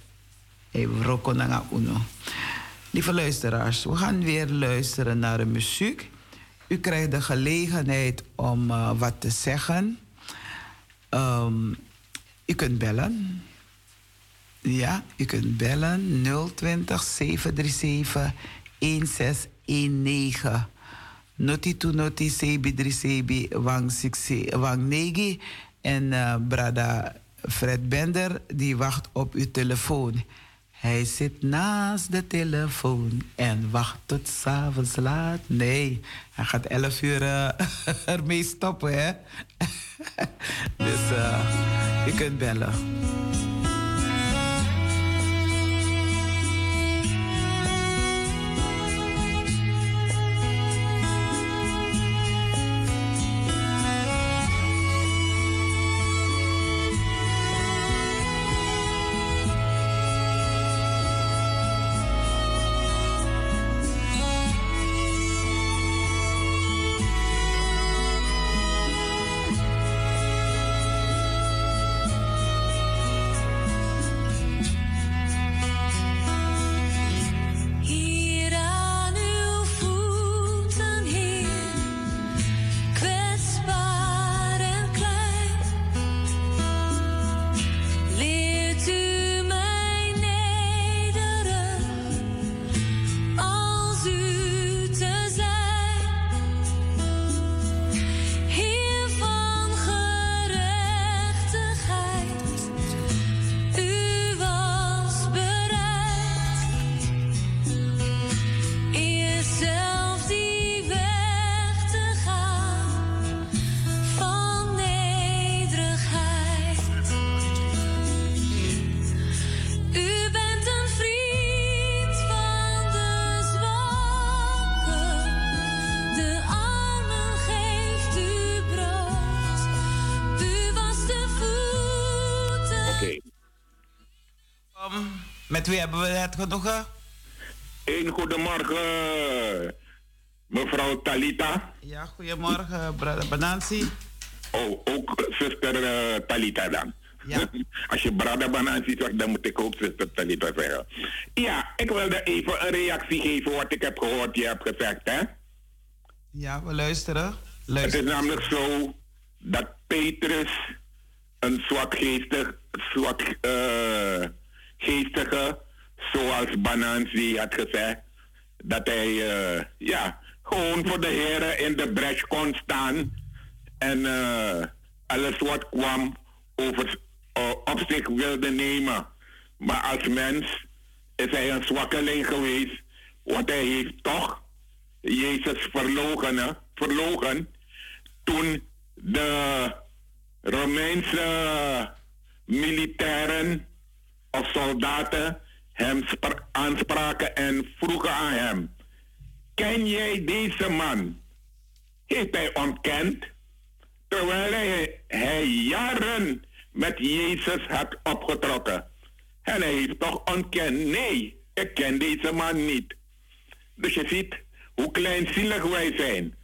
Speaker 1: Lieve luisteraars, we gaan weer luisteren naar de muziek. U krijgt de gelegenheid om uh, wat te zeggen. Um, u kunt bellen. Ja, u kunt bellen 020 737 1619. Noti tu noti sebi dri sebi wang negi. En uh, brada Fred Bender die wacht op uw telefoon. Hij zit naast de telefoon en wacht tot s'avonds laat. Nee, hij gaat 11 uur uh, *laughs* ermee stoppen, hè? *laughs* dus uh, je kunt bellen. Genoegen?
Speaker 4: Een goedemorgen, mevrouw Talita.
Speaker 1: Ja, goedemorgen, brother Banansi.
Speaker 4: Oh, ook zuster uh, Talita dan. Ja. *laughs* Als je brother Banansi zegt, dan moet ik ook zuster Talita zeggen. Ja, ik wilde even een reactie geven wat ik heb gehoord, je hebt gezegd, hè?
Speaker 1: Ja, we luisteren.
Speaker 4: Het is namelijk zo dat Petrus een zwak geestig, zwak... Uh, geestige, zoals Banansi had gezegd, dat hij uh, ja, gewoon voor de heren in de bres kon staan en uh, alles wat kwam over, uh, op zich wilde nemen. Maar als mens is hij een zwakkeling geweest, want hij heeft toch Jezus verlogen, verlogen toen de Romeinse militairen of soldaten hem aanspraken en vroegen aan hem: Ken jij deze man? Heeft hij ontkend, terwijl hij, jaren met Jezus had opgetrokken. En hij heeft toch ontkend: Nee, ik ken deze man niet. Dus je ziet hoe kleinzielig wij zijn.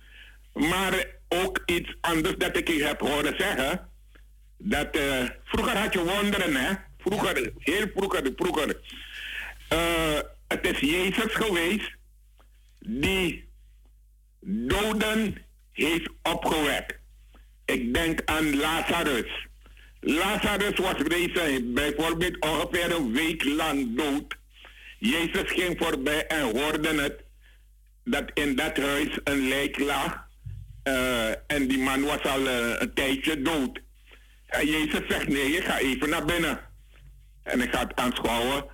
Speaker 4: Maar ook iets anders dat ik u heb horen zeggen. Dat uh, vroeger had je wonderen, hè? Vroeger, heel vroeger, vroeger. Uh, het is Jezus geweest die doden heeft opgewekt. Ik denk aan Lazarus. Lazarus was deze bijvoorbeeld ongeveer een week lang dood. Jezus ging voorbij en hoorde het dat in dat huis een lijk lag. Uh, en die man was al uh, een tijdje dood. Jezus zegt: Nee, je ga even naar binnen. En ik ga het aanschouwen.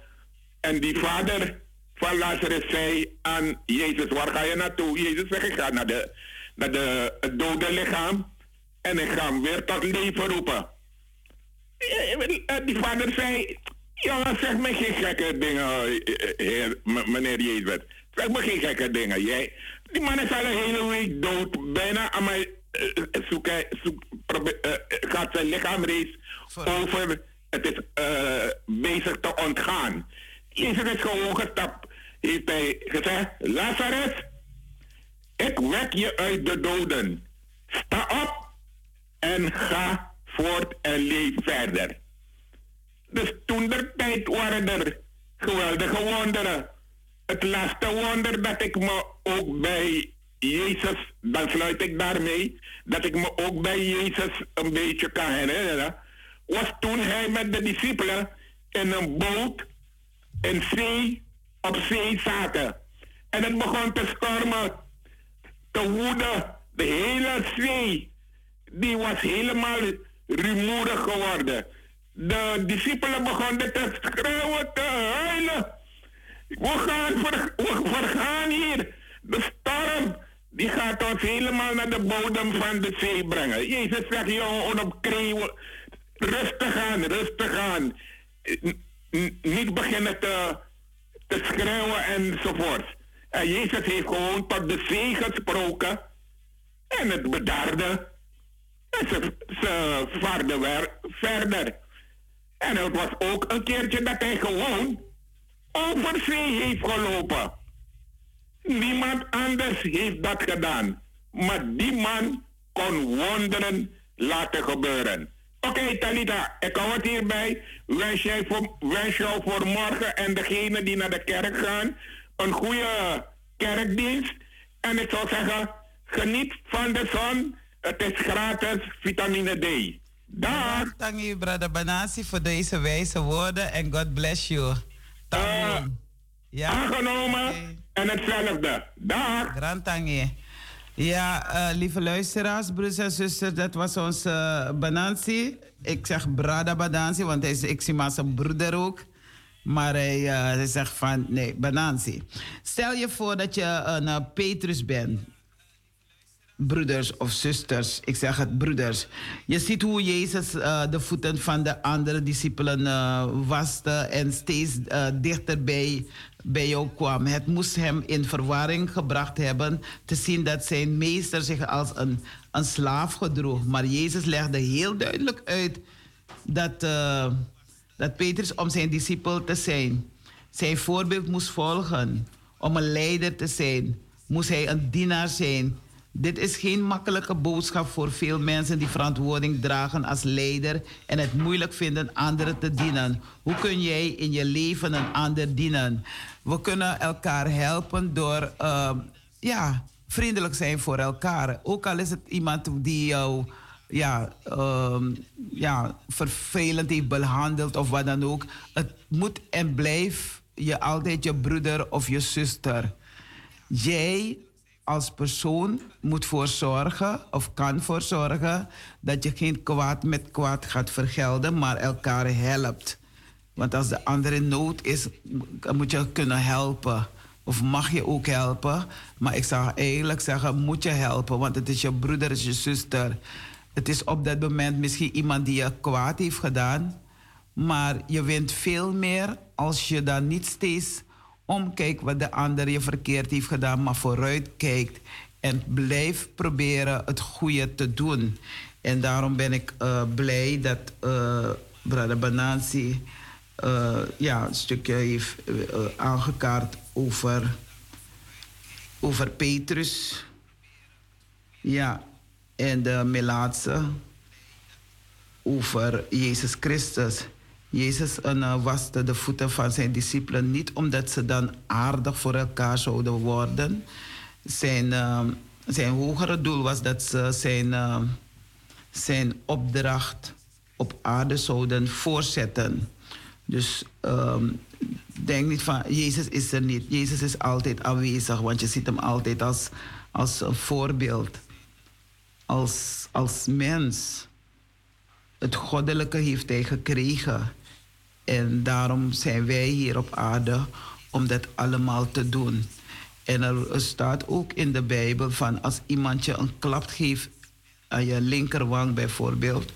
Speaker 4: En die vader van Lazarus zei aan Jezus, waar ga je naartoe? Jezus zegt, ik ga naar, de, naar de, het dode lichaam. En ik ga hem weer tot leven roepen. Die vader zei, jongen, zeg me geen gekke dingen, heer, meneer Jezus. Zeg me geen gekke dingen. Jij, die man is al een hele week dood. Bijna aan mij zoeken, zoek, gaat zijn lichaam race over het is uh, bezig te ontgaan. Jezus gewoon gestapt. Heeft hij gezegd, Lazarus, ik wek je uit de doden. Sta op en ga voort en leef verder. Dus toen de tijd waren er geweldige wonderen. Het laatste wonder dat ik me ook bij Jezus, dan sluit ik daarmee, dat ik me ook bij Jezus een beetje kan herinneren was toen hij met de discipelen in een boot in zee, op zee zaten. En het begon te stormen. de woede, de hele zee, die was helemaal rumoerig geworden. De discipelen begonnen te schreeuwen, te huilen. We gaan, ver, we vergaan hier. De storm, die gaat ons helemaal naar de bodem van de zee brengen. Jezus zegt, jongen, op kreeuwen. Rustig aan, rustig aan. Niet beginnen te, te schreeuwen enzovoort. En Jezus heeft gewoon tot de zee gesproken. En het bedaarde. En ze, ze vaarden weer verder. En het was ook een keertje dat hij gewoon over zee heeft gelopen. Niemand anders heeft dat gedaan. Maar die man kon wonderen laten gebeuren. Oké, okay, Talita, ik hou het hierbij. Wens, jij voor, wens jou voor morgen en degene die naar de kerk gaan een goede kerkdienst. En ik zou zeggen, geniet van de zon. Het is gratis vitamine D. Dag.
Speaker 1: Dank u, brother Banasi, voor deze wijze woorden. En God bless you. Uh,
Speaker 4: ja? Aangenomen en hetzelfde. Dag.
Speaker 1: Grand tangie. Ja, uh, lieve luisteraars, broers en zusters, dat was onze uh, Banansi. Ik zeg Brada Banansi, want hij is, ik zie maar zijn broeder ook. Maar hij, uh, hij zegt van, nee, Banansi. Stel je voor dat je een Petrus bent broeders of zusters, ik zeg het broeders. Je ziet hoe Jezus uh, de voeten van de andere discipelen uh, waste en steeds uh, dichter bij, bij jou kwam. Het moest hem in verwarring gebracht hebben te zien dat zijn meester zich als een, een slaaf gedroeg. Maar Jezus legde heel duidelijk uit dat, dat Petrus om zijn discipel te zijn, zijn voorbeeld moest volgen. Om een leider te zijn, moest hij een dienaar zijn dit is geen makkelijke boodschap voor veel mensen die verantwoording dragen als leider en het moeilijk vinden anderen te dienen. Hoe kun jij in je leven een ander dienen? We kunnen elkaar helpen door uh, ja, vriendelijk zijn voor elkaar. Ook al is het iemand die jou ja, uh, ja, vervelend heeft behandeld of wat dan ook. Het moet en blijft je altijd je broeder of je zuster. Jij als persoon moet voor zorgen of kan voor zorgen dat je geen kwaad met kwaad gaat vergelden, maar elkaar helpt. Want als de andere in nood is, moet je kunnen helpen. Of mag je ook helpen. Maar ik zou eigenlijk zeggen, moet je helpen. Want het is je broeder, het is je zuster. Het is op dat moment misschien iemand die je kwaad heeft gedaan. Maar je wint veel meer als je dan niet steeds omkijkt wat de ander je verkeerd heeft gedaan, maar vooruit kijkt en blijft proberen het goede te doen. En daarom ben ik uh, blij dat uh, Brother Banansi uh, ja, een stukje heeft aangekaart over, over Petrus. Ja, en de Melaatse over Jezus Christus. Jezus uh, de voeten van zijn discipelen niet omdat ze dan aardig voor elkaar zouden worden. Zijn, uh, zijn hogere doel was dat ze zijn, uh, zijn opdracht op aarde zouden voortzetten. Dus um, denk niet van Jezus is er niet. Jezus is altijd aanwezig, want je ziet hem altijd als, als een voorbeeld. Als, als mens. Het goddelijke heeft hij gekregen. En daarom zijn wij hier op aarde om dat allemaal te doen. En er staat ook in de Bijbel van als iemand je een klap geeft aan je linkerwang bijvoorbeeld,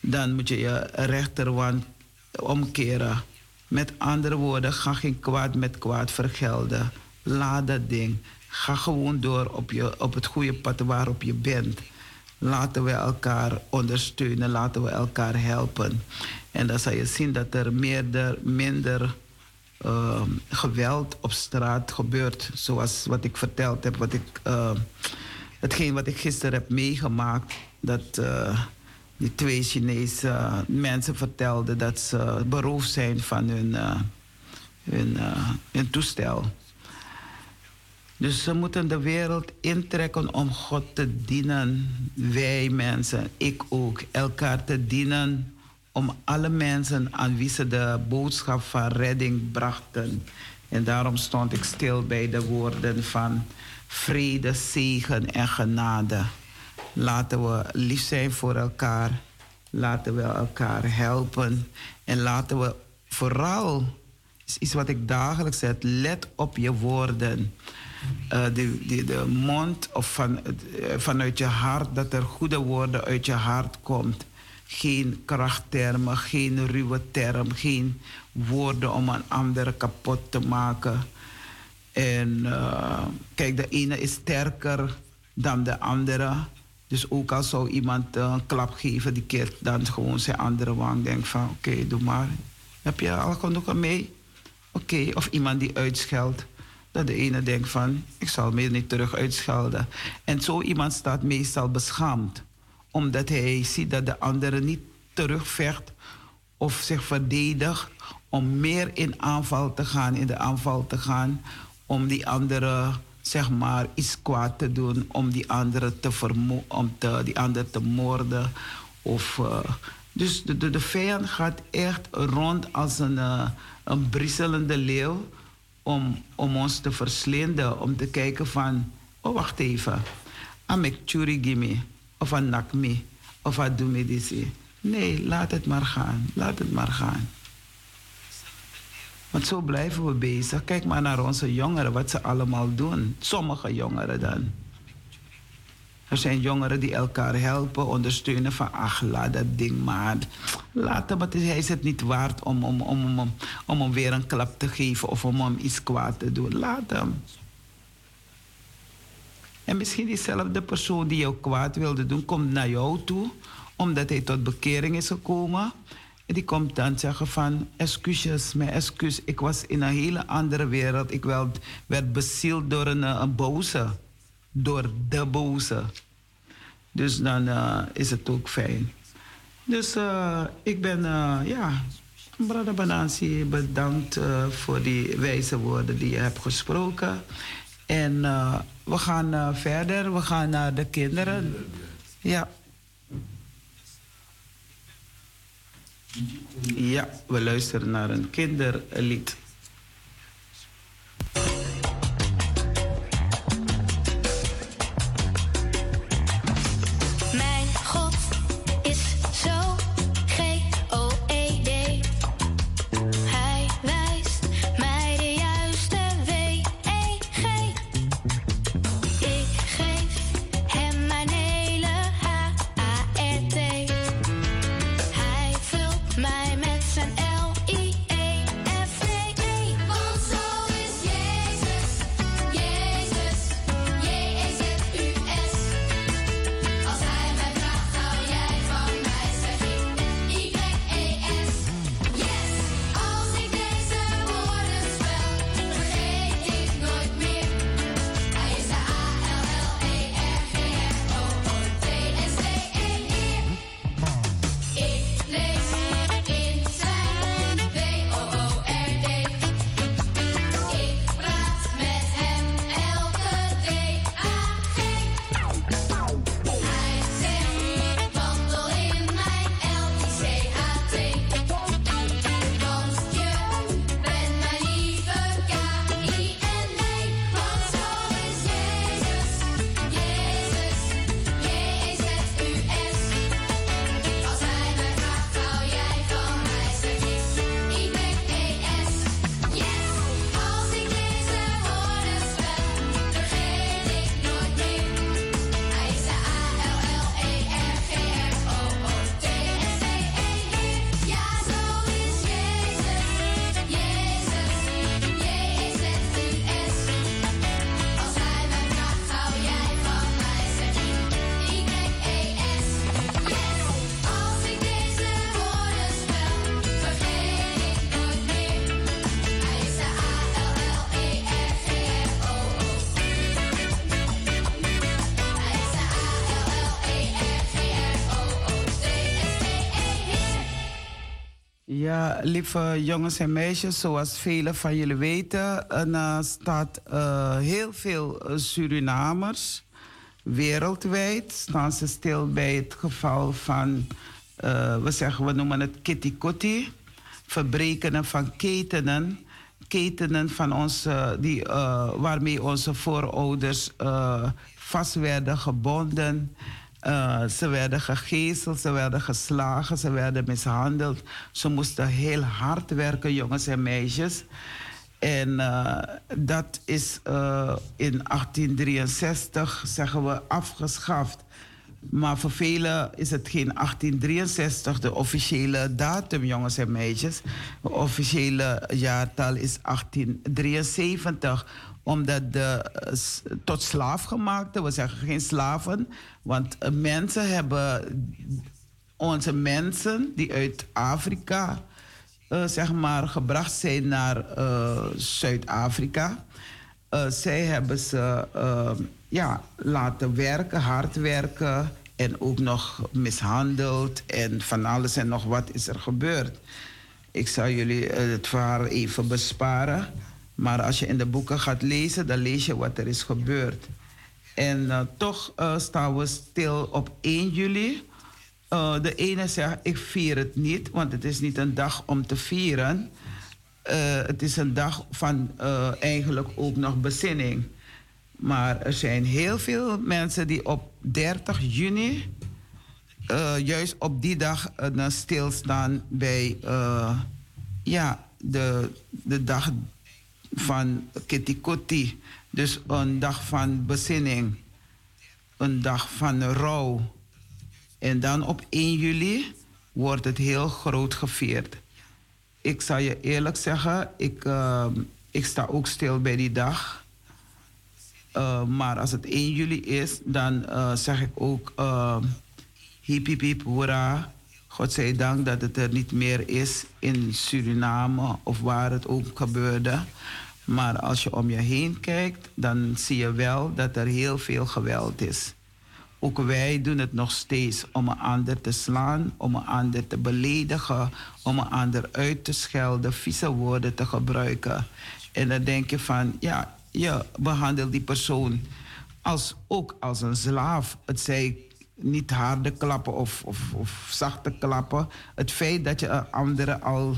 Speaker 1: dan moet je je rechterwang omkeren. Met andere woorden, ga geen kwaad met kwaad vergelden. Laat dat ding. Ga gewoon door op, je, op het goede pad waarop je bent. Laten we elkaar ondersteunen, laten we elkaar helpen. En dan zal je zien dat er meerder, minder uh, geweld op straat gebeurt. Zoals wat ik verteld heb, wat ik, uh, hetgeen wat ik gisteren heb meegemaakt. Dat uh, die twee Chinese mensen vertelden dat ze beroofd zijn van hun, hun, hun toestel. Dus ze moeten de wereld intrekken om God te dienen. Wij mensen, ik ook, elkaar te dienen om alle mensen aan wie ze de boodschap van redding brachten. En daarom stond ik stil bij de woorden van, vrede, zegen en genade. Laten we lief zijn voor elkaar. Laten we elkaar helpen. En laten we vooral, is iets wat ik dagelijks zeg, let op je woorden. Uh, de, de, de, mond of van, uh, vanuit je hart, dat er goede woorden uit je hart komt. Geen krachttermen, geen ruwe term, geen woorden om een ander kapot te maken. En uh, kijk, de ene is sterker dan de andere. Dus ook al zou iemand een klap geven, die keert dan gewoon zijn andere wang. Denkt van, oké, doe maar. Heb je al genoeg mee? Oké, of iemand die uitscheldt. Dat de ene denkt van, ik zal me niet terug uitschelden. En zo iemand staat meestal beschaamd. Omdat hij ziet dat de andere niet terugvecht of zich verdedigt om meer in aanval te gaan, in de aanval te gaan, om die andere zeg maar iets kwaad te doen, om die andere te vermo om te, die andere te moorden. Of, uh, dus de, de, de, vijand gaat echt rond als een, uh, een brisselende leeuw om, om ons te verslinden, om te kijken van, oh wacht even, amek churi gimme, of een of doe Nee, laat het maar gaan, laat het maar gaan. Want zo blijven we bezig. Kijk maar naar onze jongeren, wat ze allemaal doen. Sommige jongeren dan. Er zijn jongeren die elkaar helpen, ondersteunen van ach, laat dat ding maar. Laat hem, hij is het niet waard om, om, om, om, om hem weer een klap te geven of om hem iets kwaad te doen. Laat hem. En misschien diezelfde persoon die jou kwaad wilde doen, komt naar jou toe, omdat hij tot bekering is gekomen. En die komt dan zeggen van, excuses, mijn excuus, ik was in een hele andere wereld. Ik werd, werd bezield door een, een boze, door de boze. Dus dan uh, is het ook fijn. Dus uh, ik ben, uh, ja, Brada Banansi, bedankt voor die wijze woorden die je hebt gesproken. En we gaan verder, we gaan naar de kinderen. Ja. Ja, we luisteren naar een kinderlied. Lieve jongens en meisjes, zoals velen van jullie weten, uh, staat uh, heel veel eh, Surinamers wereldwijd staan ze stil bij het geval van, we zeggen, we noemen het kitty verbreken van ketenen, ketenen van onze, die, waarmee onze voorouders vast werden gebonden. Uh, ze werden gegezeld, ze werden geslagen, ze werden mishandeld. Ze moesten heel hard werken, jongens en meisjes. En dat is in 1863, zeggen we, afgeschaft. Maar voor velen is het geen 1863 de officiële datum, jongens en meisjes. Het officiële jaartal is 1873 omdat de uh, tot slaafgemaakte, we zeggen geen slaven, want uh, mensen hebben, onze mensen die uit Afrika, uh, zeg maar, gebracht zijn naar Zuid-Afrika, zij hebben ze ja, laten werken, hard werken en ook nog mishandeld en van alles en nog wat is er gebeurd. Ik zal jullie eh, het verhaal even besparen, maar als je in de boeken gaat lezen, dan lees je wat er is gebeurd. En uh, toch uh, staan we stil op 1 juli. Uh, de ene zegt, ik vier het niet, want het is niet een dag om te vieren. het is een dag van eigenlijk ook nog bezinning. Maar er zijn heel veel mensen die op 30 juni, juist op die dag, stilstaan bij ja, de, de dag van Kitikoti. Dus een dag van bezinning, een dag van rouw. En dan op 1 juli wordt het heel groot gevierd. Ik zal je eerlijk zeggen, ik, ik sta ook stil bij die dag. Uh, maar als het 1 juli is, dan uh, zeg ik ook uh, hip hip hip hoera. Godzijdank dat het er niet meer is in Suriname of waar het ook gebeurde. Maar als je om je heen kijkt, dan zie je wel dat er heel veel geweld is. Ook wij doen het nog steeds om een ander te slaan, om een ander te beledigen, om een ander uit te schelden, vieze woorden te gebruiken. En dan denk je van, ja, je behandelt die persoon als, ook als een slaaf. Het zij niet harde klappen of, of, of zachte klappen. Het feit dat je een andere al,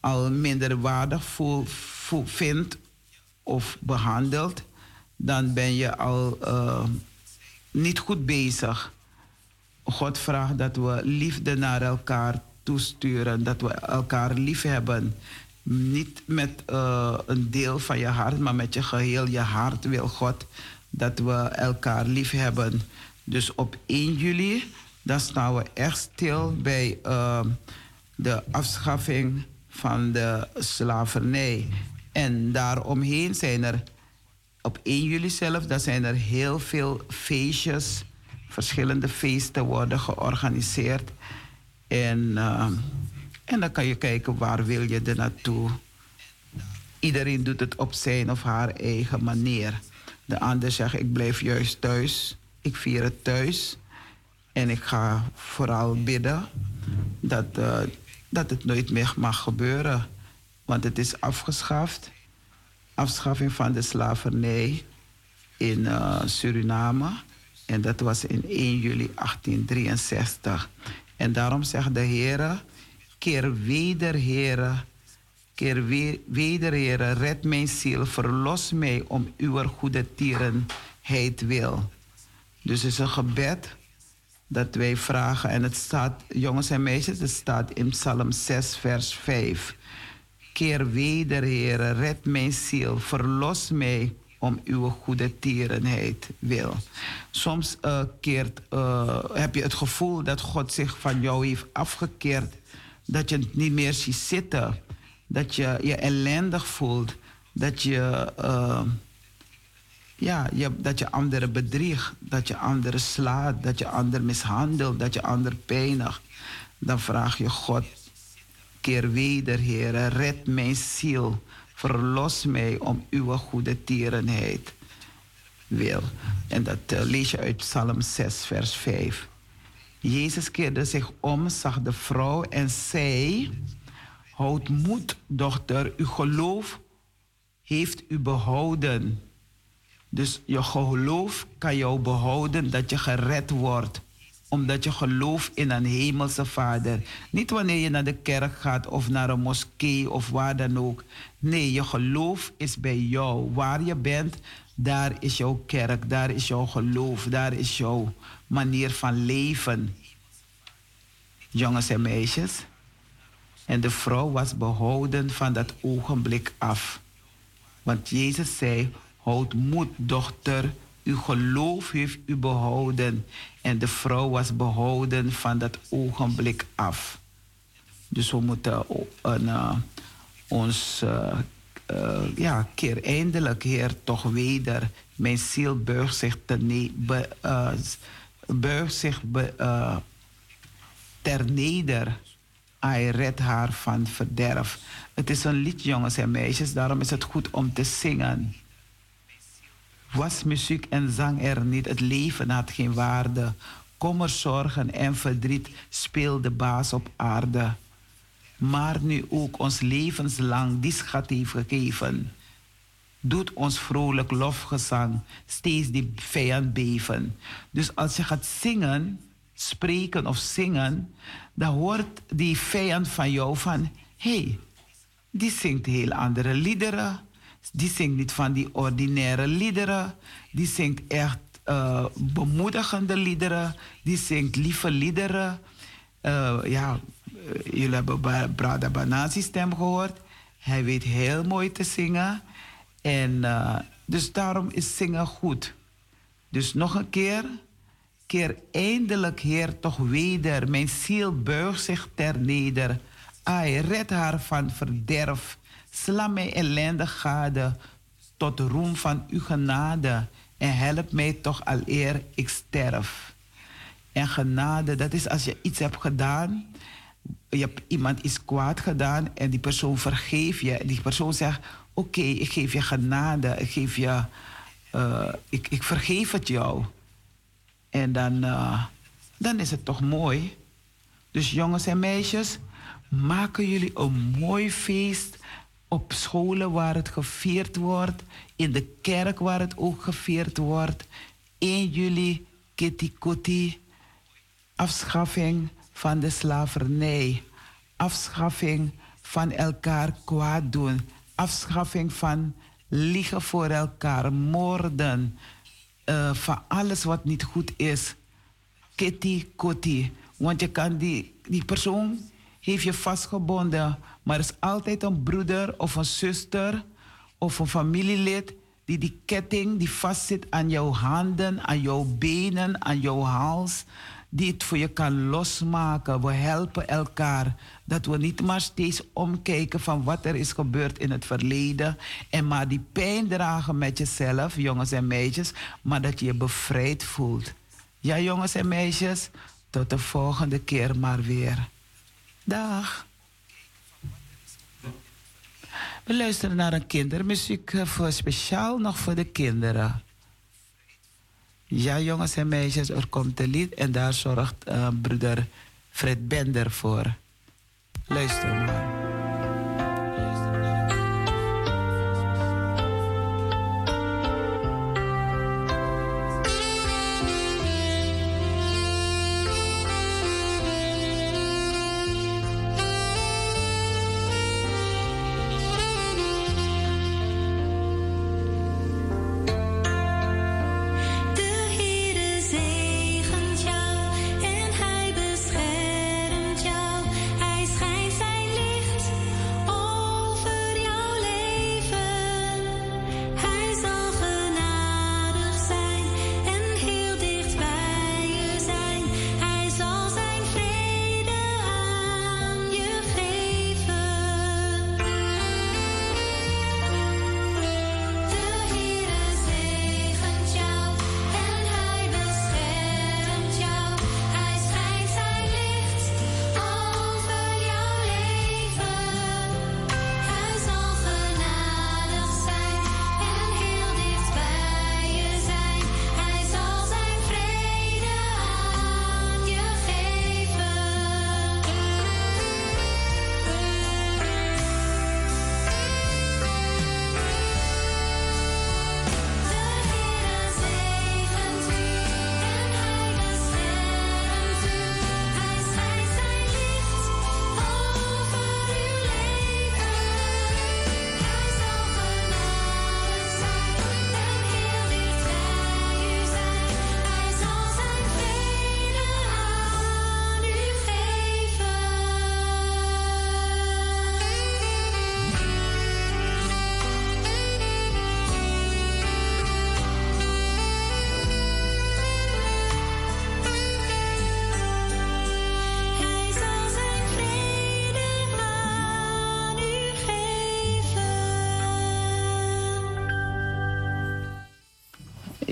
Speaker 1: al minder waardig voel, voel, vindt of behandelt, dan ben je al uh, niet goed bezig. God vraagt dat we liefde naar elkaar toesturen, dat we elkaar lief hebben niet met uh, een deel van je hart, maar met je geheel je hart wil God dat we elkaar lief hebben. Dus op 1 juli, dan staan we echt stil bij uh, de afschaffing van de slavernij. En daaromheen zijn er op 1 juli zelf, daar zijn er heel veel feestjes, verschillende feesten worden georganiseerd. En uh, en dan kan je kijken waar wil je er naartoe. Iedereen doet het op zijn of haar eigen manier. De ander zegt ik blijf juist thuis. Ik vier het thuis. En ik ga vooral bidden dat, uh, dat het nooit meer mag gebeuren. Want het is afgeschaft. Afschaffing van de slavernij in uh, Suriname. En dat was in 1 juli 1863. En daarom zegt de Heer Keer weder, Heere, keer weder, Heere, red mijn ziel, verlos mij om uw goede tierenheid wil. Dus het is een gebed dat wij vragen. En het staat, jongens en meisjes, het staat in Psalm 6, vers 5. Keer weder, Heere, red mijn ziel, verlos mij om uw goede tierenheid wil. Soms uh, keert, uh, heb je het gevoel dat God zich van jou heeft afgekeerd dat je het niet meer ziet zitten. Dat je je ellendig voelt. Dat je, uh, ja, je, dat je anderen bedriegt. Dat je anderen slaat. Dat je anderen mishandelt. Dat je anderen pijnigt. Dan vraag je God, keer weder, Heer. Red mijn ziel. Verlos mij om uw goede tierenheid wil. En dat uh, lees je uit Psalm 6, vers 5. Jezus keerde zich om, zag de vrouw en zei: Houd moed, dochter, uw geloof heeft u behouden. Dus je geloof kan jou behouden dat je gered wordt. omdat je gelooft in een hemelse vader. Niet wanneer je naar de kerk gaat of naar een moskee of waar dan ook. Nee, je geloof is bij jou. Waar je bent, daar is jouw kerk, daar is jouw geloof, daar is jouw manier van leven. Jongens en meisjes. En de vrouw was behouden van dat ogenblik af. Want Jezus zei: Houd moed, dochter, uw geloof heeft u behouden. En de vrouw was behouden van dat ogenblik af. Dus we moeten uh, ons uh, uh, ja, keer eindelijk, Heer, toch weder. Mijn ziel buigt zich, te be, buigt zich be, ter neder. Hij redt haar van verderf. Het is een lied, jongens en meisjes, daarom is het goed om te zingen. Was muziek en zang er niet, het leven had geen waarde. Kommer, zorgen en verdriet speelde baas op aarde. Maar nu ook ons levenslang die schat heeft gegeven. Doet ons vrolijk lofgezang steeds die vijand beven. Dus als je gaat zingen, spreken of zingen, dan hoort die vijand van jou van: hé, hey, die zingt heel andere liederen. Die zingt niet van die ordinaire liederen. Die zingt echt uh, bemoedigende liederen. Die zingt lieve liederen. Uh, ja, eh, jullie hebben Brada Banasi stem gehoord. Hij weet heel mooi te zingen. En uh, dus daarom is zingen goed. Dus nog een keer. Keer eindelijk, Heer, toch weder. Mijn ziel buigt zich ter neder. Ai, red haar van verderf. Sla mij ellendig gade tot roem van uw genade. En help mij toch al eer ik sterf. En genade, dat is als je iets hebt gedaan. Je hebt iemand iets kwaad gedaan en die persoon vergeef je. En die persoon zegt, oké, ik geef je genade. Ik geef je, uh, ik, ik vergeef het jou. En dan, uh, dan is het toch mooi. Dus jongens en meisjes, maken jullie een mooi feest op scholen waar het gevierd wordt, in de kerk waar het ook gevierd wordt. 1 juli, Kitty Kotti, afschaffing van de slavernij, afschaffing van elkaar kwaad doen, afschaffing van liegen voor elkaar, moorden, uh, van alles wat niet goed is. Kitty Kotti, want je kan die, die persoon heeft je vastgebonden maar er is altijd een broeder of een zuster of een familielid die die ketting die vastzit aan jouw handen, aan jouw benen, aan jouw hals, die het voor je kan losmaken. We helpen elkaar. Dat we niet maar steeds omkijken van wat er is gebeurd in het verleden. En maar die pijn dragen met jezelf, jongens en meisjes. Maar dat je je bevrijd voelt. Ja, jongens en meisjes, tot de volgende keer maar weer. Dag. We luisteren naar een kindermuziek eh, voor speciaal nog voor de kinderen. Ja, jongens en meisjes, er komt een lied en daar zorgt uh, broeder Fred Bender voor. Luister maar.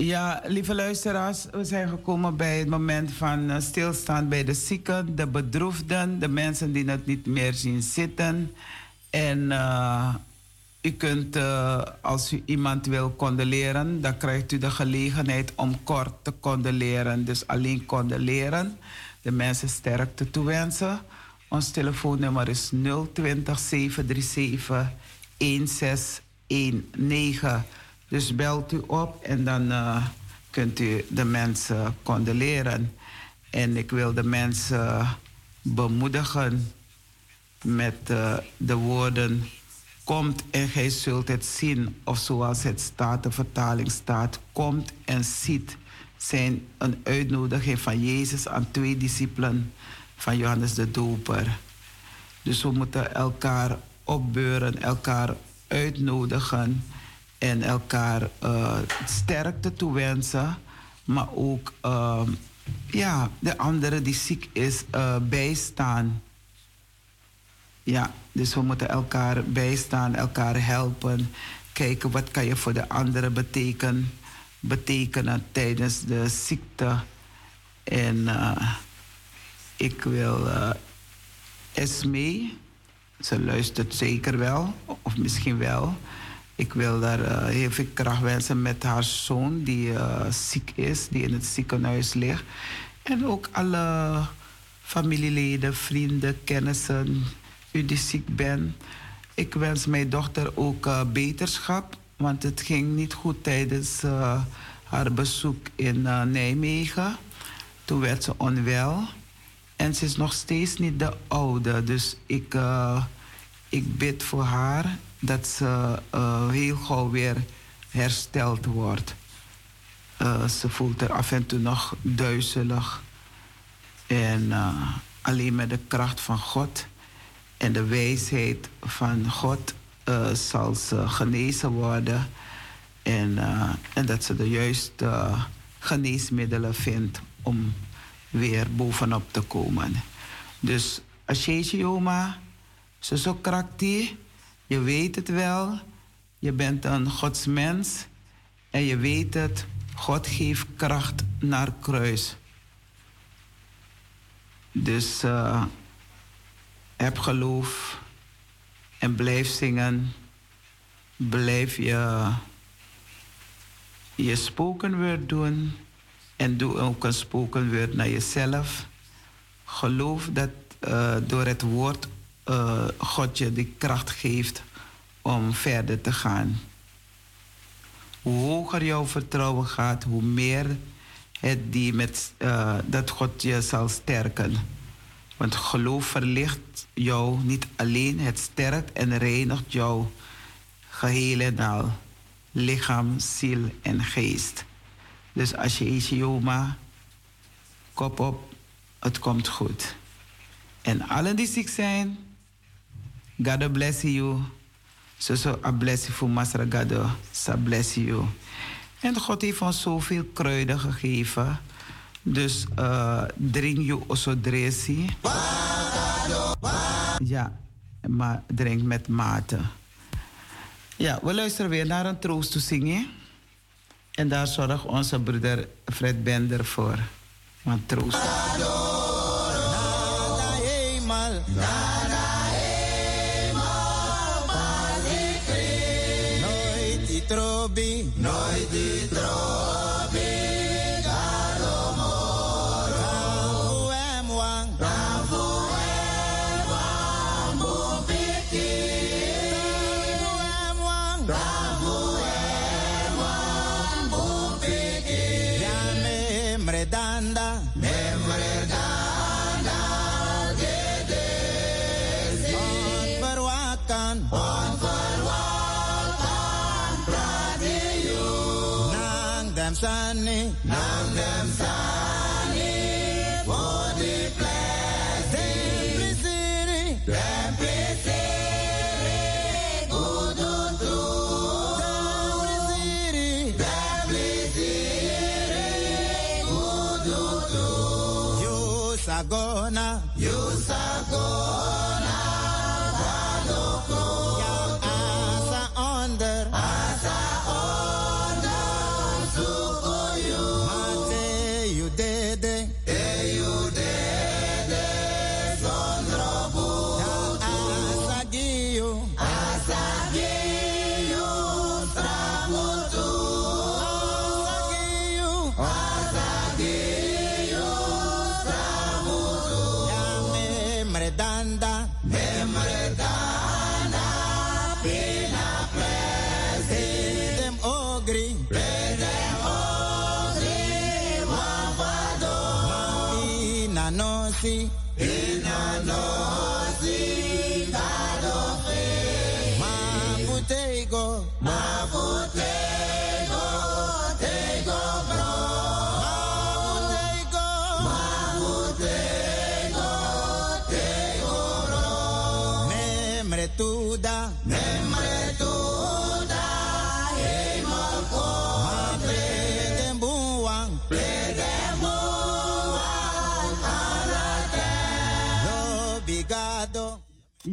Speaker 1: Ja, lieve luisteraars, we zijn gekomen bij het moment van uh, stilstaan bij de zieken, de bedroefden, de mensen die het niet meer zien zitten. En uh, u kunt, uh, als u iemand wil condoleren, dan krijgt u de gelegenheid om kort te condoleren. Dus alleen condoleren, de mensen sterkte toewensen. Ons telefoonnummer is 020 737 1619. Dus belt u op en dan uh, kunt u de mensen condoleren. En ik wil de mensen bemoedigen met uh, de woorden: Komt en gij zult het zien. Of zoals het staat, de vertaling staat: Komt en ziet. Zijn een uitnodiging van Jezus aan twee discipelen van Johannes de Doper. Dus we moeten elkaar opbeuren, elkaar uitnodigen en elkaar uh, sterkte toewensen, maar ook uh, ja, de andere die ziek is uh, bijstaan. Ja, dus we moeten elkaar bijstaan, elkaar helpen, kijken wat kan je voor de andere betekenen, betekenen tijdens de ziekte. En ik wil Esme, ze luistert zeker wel, of misschien wel. Ik wil daar uh, heel veel kracht wensen met haar zoon die uh, ziek is, die in het ziekenhuis ligt. En ook alle familieleden, vrienden, kennissen, u die ziek bent. Ik wens mijn dochter ook uh, beterschap, want het ging niet goed tijdens haar bezoek in Nijmegen. Toen werd ze onwel. En ze is nog steeds niet de oude, dus ik, ik bid voor haar dat ze uh, heel gauw weer hersteld wordt. Uh, ze voelt er af en toe nog duizelig. En uh, alleen met de kracht van God en de wijsheid van God zal ze genezen worden. En, en dat ze de juiste geneesmiddelen vindt om weer bovenop te komen. Dus Joma, ze zo krachtig je weet het wel. Je bent een godsmens. En je weet het. God geeft kracht naar kruis. Dus uh, heb geloof. En blijf zingen. Blijf je, je spoken woord doen. En doe ook een spoken woord naar jezelf. Geloof dat uh, door het woord uh, God je die kracht geeft om verder te gaan. Hoe hoger jouw vertrouwen gaat, hoe meer het die met, uh, dat God je zal sterken. Want geloof verlicht jou niet alleen, het sterkt en reinigt jouw gehele al. Lichaam, ziel en geest. Dus als je is Joma, kop op, het komt goed. En allen die ziek zijn, God bless you. So, so, I bless voor Masra God. Bless you. En God heeft ons zoveel kruiden gegeven. Dus uh, drink je osodresi. Ja, maar drink met mate. Ja, we luisteren weer naar een troost te zingen. En daar zorgt onze broeder Fred Bender voor. Want troost.
Speaker 5: be noi di tro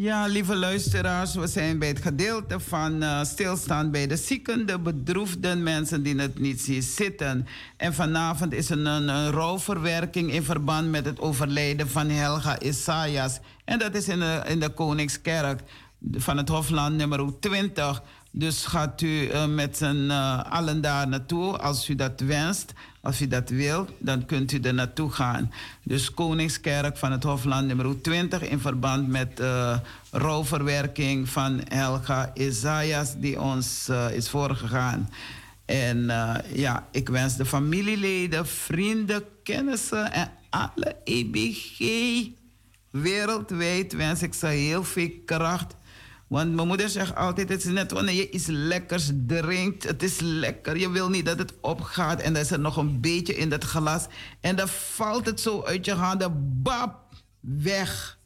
Speaker 1: Ja, lieve luisteraars, we zijn bij het gedeelte van eh, stilstaan bij de zieken, de bedroefden, mensen die het niet zien zitten. En vanavond is er een, een rouwverwerking in verband met het overlijden van Helga Isaias. En dat is in de, in de Koningskerk van het Hofland nummer 20. Dus gaat u eh, met z'n eh, allen daar naartoe als u dat wenst. Als u dat wilt, dan kunt u er naartoe gaan. Dus Koningskerk van het Hofland nummer 20 in verband met uh, rouwverwerking van Helga Isaias die ons uh, is voorgegaan. En uh, ja, ik wens de familieleden, vrienden, kennissen en alle EBG wereldwijd wens ik ze heel veel kracht. Want mijn moeder zegt altijd: het is net wanneer je iets lekkers drinkt. Het is lekker. Je wil niet dat het opgaat en dan is er nog een beetje in dat glas. En dan valt het zo uit je handen. Bap! Weg.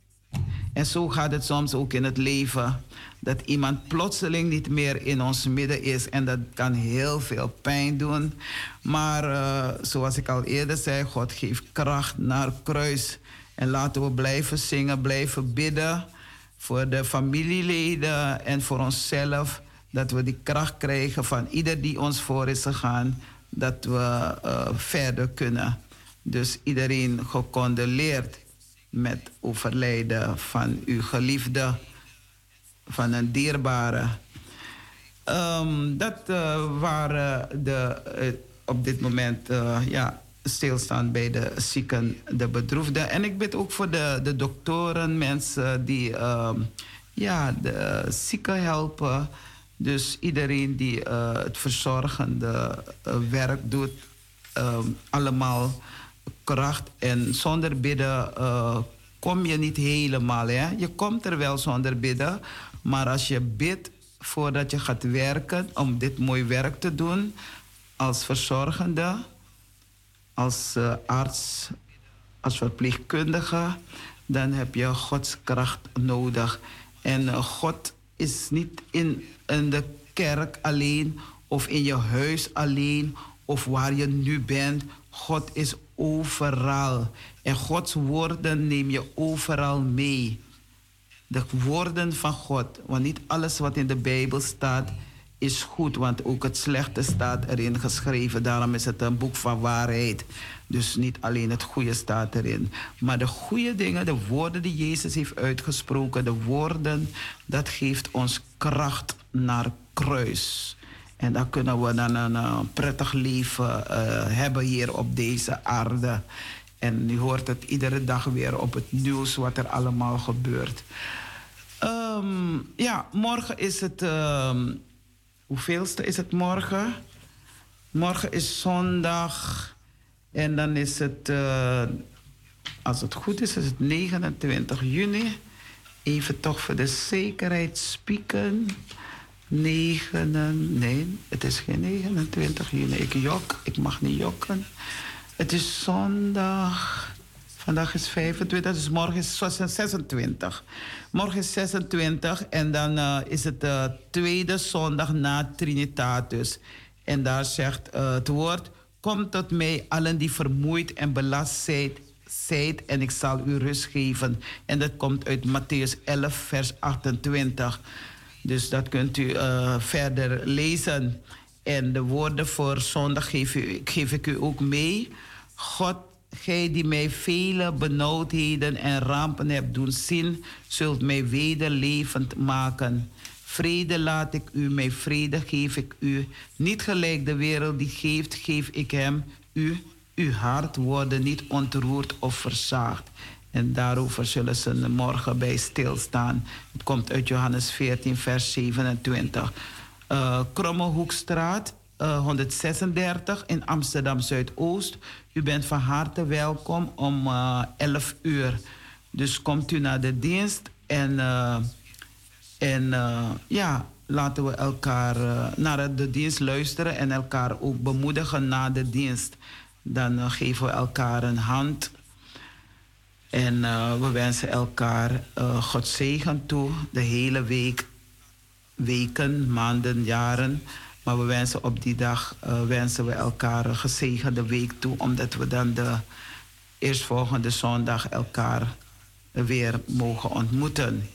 Speaker 1: En zo gaat het soms ook in het leven. Dat iemand plotseling niet meer in ons midden is. En dat kan heel veel pijn doen. Maar uh, zoals ik al eerder zei, God geeft kracht naar kruis. En laten we blijven zingen, blijven bidden voor de familieleden en voor onszelf. Dat we die kracht krijgen van ieder die ons voor is gegaan. Dat we uh, verder kunnen. Dus iedereen gecondoleerd met overlijden van uw geliefde, van een dierbare. Um, dat uh, waren de, uh, op dit moment ja, stilstaan bij de zieken, de bedroefden. En ik bid ook voor de, de doktoren, mensen die uh, ja, de zieken helpen. Dus iedereen die uh, het verzorgende uh, werk doet, allemaal kracht. En zonder bidden kom je niet helemaal. Hè? Je komt er wel zonder bidden, maar als je bidt voordat je gaat werken, om dit mooi werk te doen als verzorgende als uh, arts, als verpleegkundige, dan heb je Gods kracht nodig. En uh, God is niet in, in de kerk alleen of in je huis alleen of waar je nu bent. God is overal. En Gods woorden neem je overal mee. De woorden van God. Want niet alles wat in de Bijbel staat is goed, want ook het slechte staat erin geschreven. Daarom is het een boek van waarheid. Dus niet alleen het goede staat erin. Maar de goede dingen, de woorden die Jezus heeft uitgesproken, de woorden, dat geeft ons kracht naar kruis. En dan kunnen we dan een, een prettig leven uh, hebben hier op deze aarde. En u hoort het iedere dag weer op het nieuws wat er allemaal gebeurt. Um, ja, morgen is het. Um, hoeveelste is het morgen? Morgen is zondag. En dan is het, uh, als het goed is, is het 29 juni. Even toch voor de zekerheid spieken. 9, nee, het is geen 29 juni. Ik jok, ik mag niet jokken. Het is zondag. Vandaag is 25, dus morgen is 26. Morgen is 26 en dan uh, is het de tweede zondag na Trinitatis. En daar zegt uh, het woord: Kom tot mij, allen die vermoeid en belast zijt, zijt, en ik zal u rust geven. En dat komt uit Matthäus 11, vers 28. Dus dat kunt u verder lezen. En de woorden voor zondag geef, u, geef ik u ook mee. God Gij die mij vele benauwdheden en rampen hebt doen zien, zult mij weder levend maken. Vrede laat ik u, mij vrede geef ik u. Niet gelijk de wereld die geeft, geef ik hem. U, uw hart worden niet ontroerd of verzaagd. En daarover zullen ze morgen bij stilstaan. Het komt uit Johannes 14, vers 27. Uh, Krommehoekstraat, uh, 136 in Amsterdam Zuidoost. U bent van harte welkom om uh, 11 uur. Dus komt u naar de dienst en, uh, en uh, ja, laten we elkaar naar de dienst luisteren en elkaar ook bemoedigen na de dienst. Dan geven we elkaar een hand en we wensen elkaar God zegen toe de hele week, weken, maanden, jaren. Maar we wensen op die dag uh, wensen we elkaar een gezegende week toe, omdat we dan de eerstvolgende zondag elkaar weer mogen ontmoeten.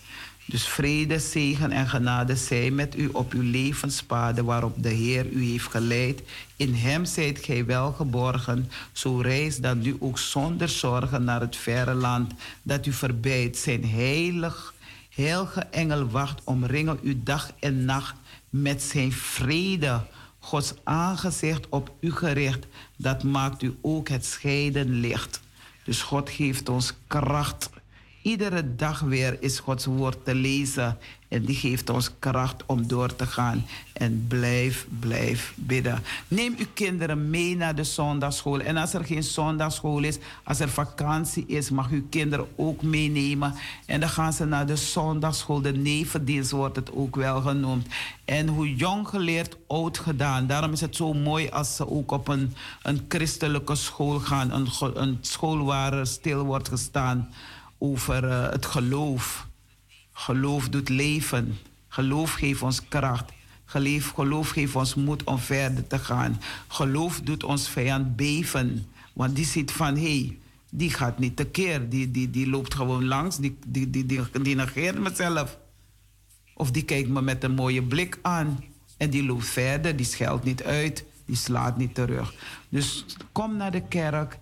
Speaker 1: Dus vrede, zegen en genade zij met u op uw levenspaden waarop de Heer u heeft geleid. In Hem zijt gij wel geborgen. Zo reis dan nu ook zonder zorgen naar het verre land dat u verbijt. Zijn heilig, heilige engel wacht omringen u dag en nacht met zijn vrede. Gods aangezicht op u gericht, dat maakt u ook het scheiden licht. Dus God geeft ons kracht Iedere dag weer is Gods woord te lezen. En die geeft ons kracht om door te gaan. En blijf, blijf bidden. Neem uw kinderen mee naar de zondagschool. En als er geen zondagschool is, als er vakantie is, mag uw kinderen ook meenemen. En dan gaan ze naar de zondagschool. De nevendienst wordt het ook wel genoemd. En hoe jong geleerd, oud gedaan. Daarom is het zo mooi als ze ook op een, een christelijke school gaan. Een, een school waar stil wordt gestaan over uh, het geloof. Geloof doet leven. Geloof geeft ons kracht. Geloof, geloof geeft ons moed om verder te gaan. Geloof doet ons vijand beven. Want die ziet van, hé, hey, die gaat niet tekeer. Die, die, die loopt gewoon langs. Die, die, die, die, die negeert mezelf. Of die kijkt me met een mooie blik aan. En die loopt verder. Die scheldt niet uit. Die slaat niet terug. Dus kom naar de kerk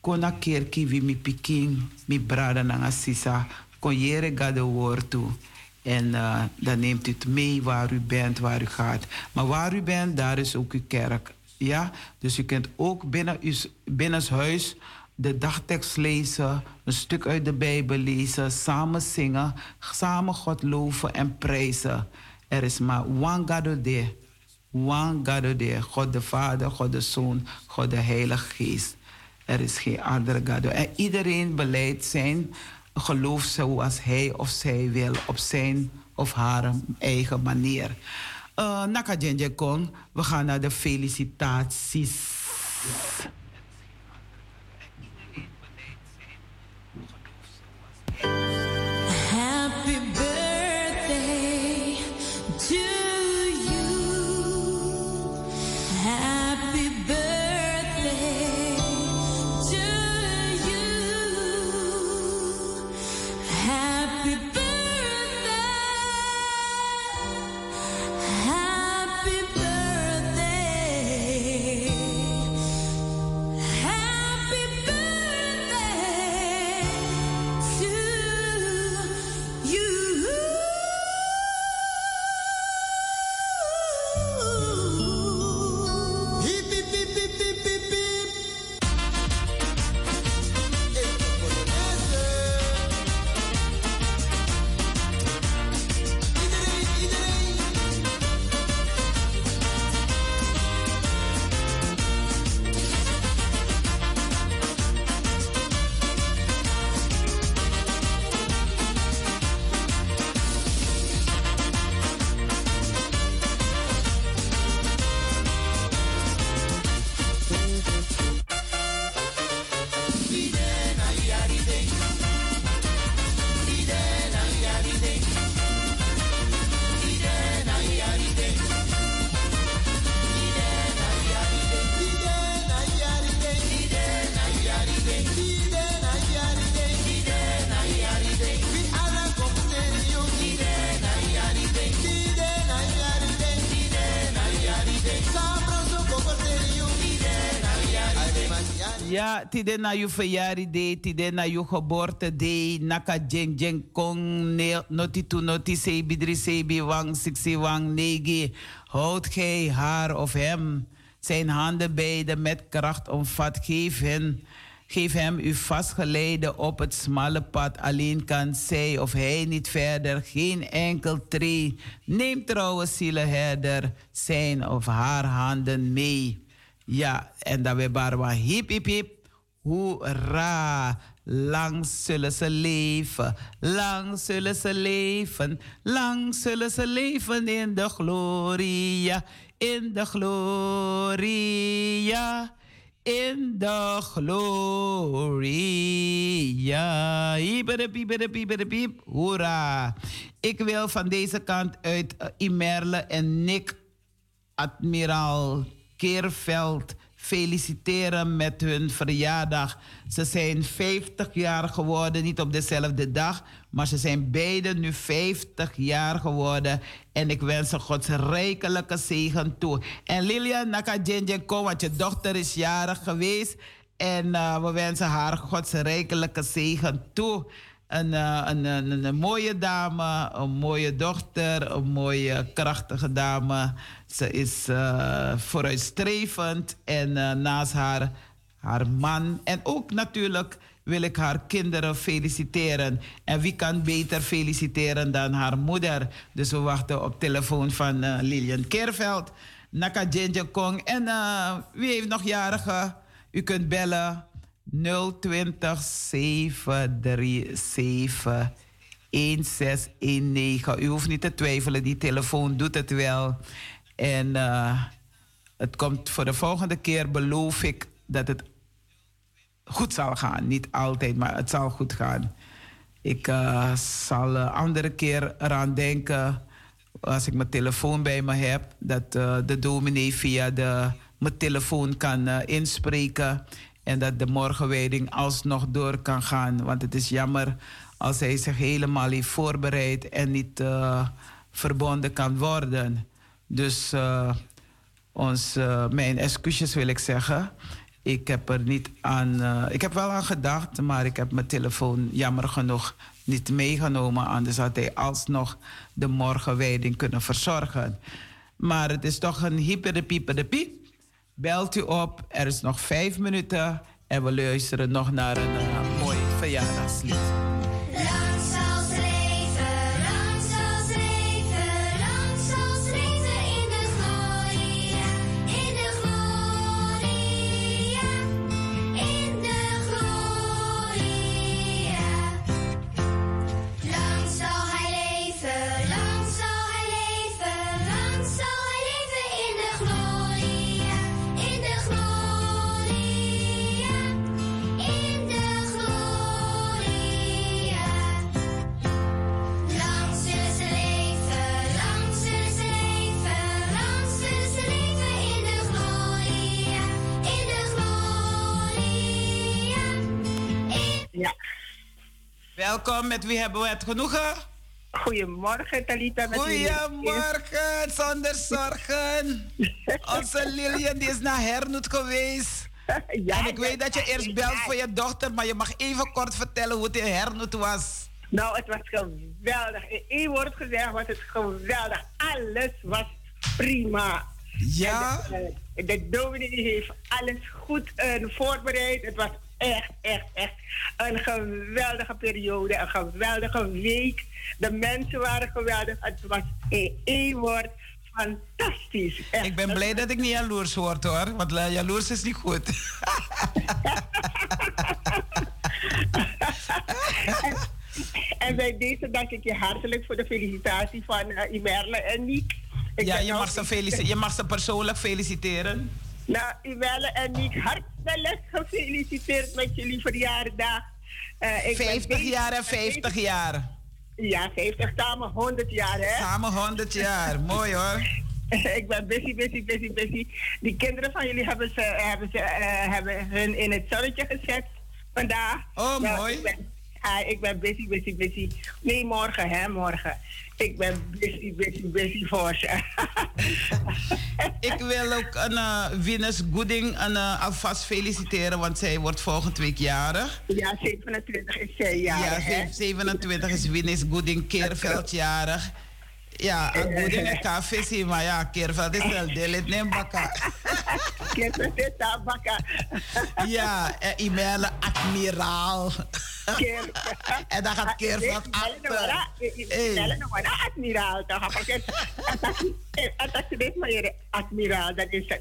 Speaker 1: kona kerki vi mi pikin, mi brada nanga sisa, kon jere ga de woord toe. En uh, dan neemt u het mee waar u bent, waar u gaat. Maar waar u bent, daar is ook uw kerk. Ja? Dus u kunt ook binnen uw binnenshuis de dagtekst lezen, een stuk uit de Bijbel lezen, samen zingen, samen God loven en prijzen. Er is maar one God there. One God there. God de Vader, God de Zoon, God de Heilige Geest. Er is geen andere God. En iedereen beleidt zijn geloof zoals hij of zij wil, op zijn of haar eigen manier. Uh, Naka we gaan naar de felicitaties. Tide na je verjaardag, tide na je geboortedag, naka jeng jeng kong, noti tu noti sebi sebi wang, siksi wang, negi. Houd gij haar of hem zijn handen beide met kracht omvat, geef hen Geef hem uw vastgeleide op het smalle pad. Alleen kan zij of hij niet verder. Geen enkel tree. Neem trouwe zielenherder zijn of haar handen mee. Ja, en dan weer barwa hip hip hip. Hoera! Lang zullen ze leven, lang zullen ze leven, lang zullen ze leven in de gloria, in de gloria, in de gloria. Piep, hoera. Ik wil van deze kant uit uh, Imerle en Nick, admiraal Keerveld, feliciteren met hun verjaardag. Ze zijn 50 jaar geworden, niet op dezelfde dag, maar ze zijn beiden nu 50 jaar geworden. En ik wens ze Gods rijkelijke zegen toe. En Lilian Nakajenjenko, want je dochter is jarig geweest. En uh, we wensen haar Gods rijkelijke zegen toe. Een, uh, een, mooie dame, een mooie dochter, een mooie krachtige dame. Ze is uh, vooruitstrevend en uh, naast haar, haar man en ook natuurlijk wil ik haar kinderen feliciteren. En wie kan beter feliciteren dan haar moeder? Dus we wachten op telefoon van uh, Lilian Keerveld, Naka Kong. En wie heeft nog jarigen? U kunt bellen 020 737 1619. U hoeft niet te twijfelen, die telefoon doet het wel. En uh, het komt voor de volgende keer, beloof ik, dat het goed zal gaan. Niet altijd, maar het zal goed gaan. Ik uh, zal een andere keer eraan denken, als ik mijn telefoon bij me heb, dat uh, de dominee via de, mijn telefoon kan inspreken. En dat de morgenwijding alsnog door kan gaan. Want het is jammer als hij zich helemaal heeft voorbereid en niet verbonden kan worden. Dus ons, mijn excuses wil ik zeggen. Ik heb er niet aan. Ik heb wel aan gedacht, maar ik heb mijn telefoon jammer genoeg niet meegenomen. Anders had hij alsnog de morgenwijding kunnen verzorgen. Maar het is toch een hyper de pieper de piep. Belt u op, er is nog vijf minuten en we luisteren nog naar een uh, mooi verjaardagslied. Welkom, met wie hebben we het genoegen?
Speaker 6: Goedemorgen, Talita.
Speaker 1: Goedemorgen, zonder zorgen. *laughs* Onze Lilian die is naar Hernoet geweest. *laughs* ja, en ik weet dat je eerst belt voor je dochter, maar je mag even kort vertellen hoe het in Hernoet was.
Speaker 6: Nou, het was geweldig. In één woord gezegd was het geweldig. Alles was prima.
Speaker 1: Ja?
Speaker 6: De, de dominee heeft alles goed uh, voorbereid. Het was echt, echt, echt een geweldige periode, een geweldige week. De mensen waren geweldig. Het was in één woord fantastisch.
Speaker 1: Echt. Ik ben blij dat ik niet jaloers word hoor, want jaloers is niet goed.
Speaker 6: en, *laughs* en bij deze dank ik je hartelijk voor de felicitatie van uh, Imerle en Niek.
Speaker 1: Ik ja, je mag, ze je mag ze persoonlijk feliciteren.
Speaker 6: Nou, Iwelle en Niek, hartelijk gefeliciteerd met jullie verjaardag.
Speaker 1: Uh, ik 50 jaar en 50 jaar.
Speaker 6: Ja, 50, samen 100 jaar, hè?
Speaker 1: Samen 100 jaar, *laughs* mooi hoor.
Speaker 6: ik ben busy, busy, busy, busy. Die kinderen van jullie hebben, ze, hebben, ze, uh, hebben hun in het zonnetje gezet vandaag.
Speaker 1: Oh, nou, mooi.
Speaker 6: Ik ben, ik ben busy, busy, busy. Nee, morgen, hè, morgen. Ik ben busy, busy, busy voor ze. *laughs*
Speaker 1: ik wil ook een uh, Venus Gooding een, uh, alvast feliciteren, want zij wordt volgende week jarig.
Speaker 6: Ja, 27 is zij jarig.
Speaker 1: Ja, 27 is Venus Gooding Keerveld jarig. Ja, ik moet in café maar ja, Keerveld is wel delit neem bakka.
Speaker 6: Keerveld is daar bakka.
Speaker 1: Ja, en e-mail admiraal. En dan gaat Keerveld achter.
Speaker 6: Hey. admiraal toch? Dat is dit maar admiraal, dat is dat.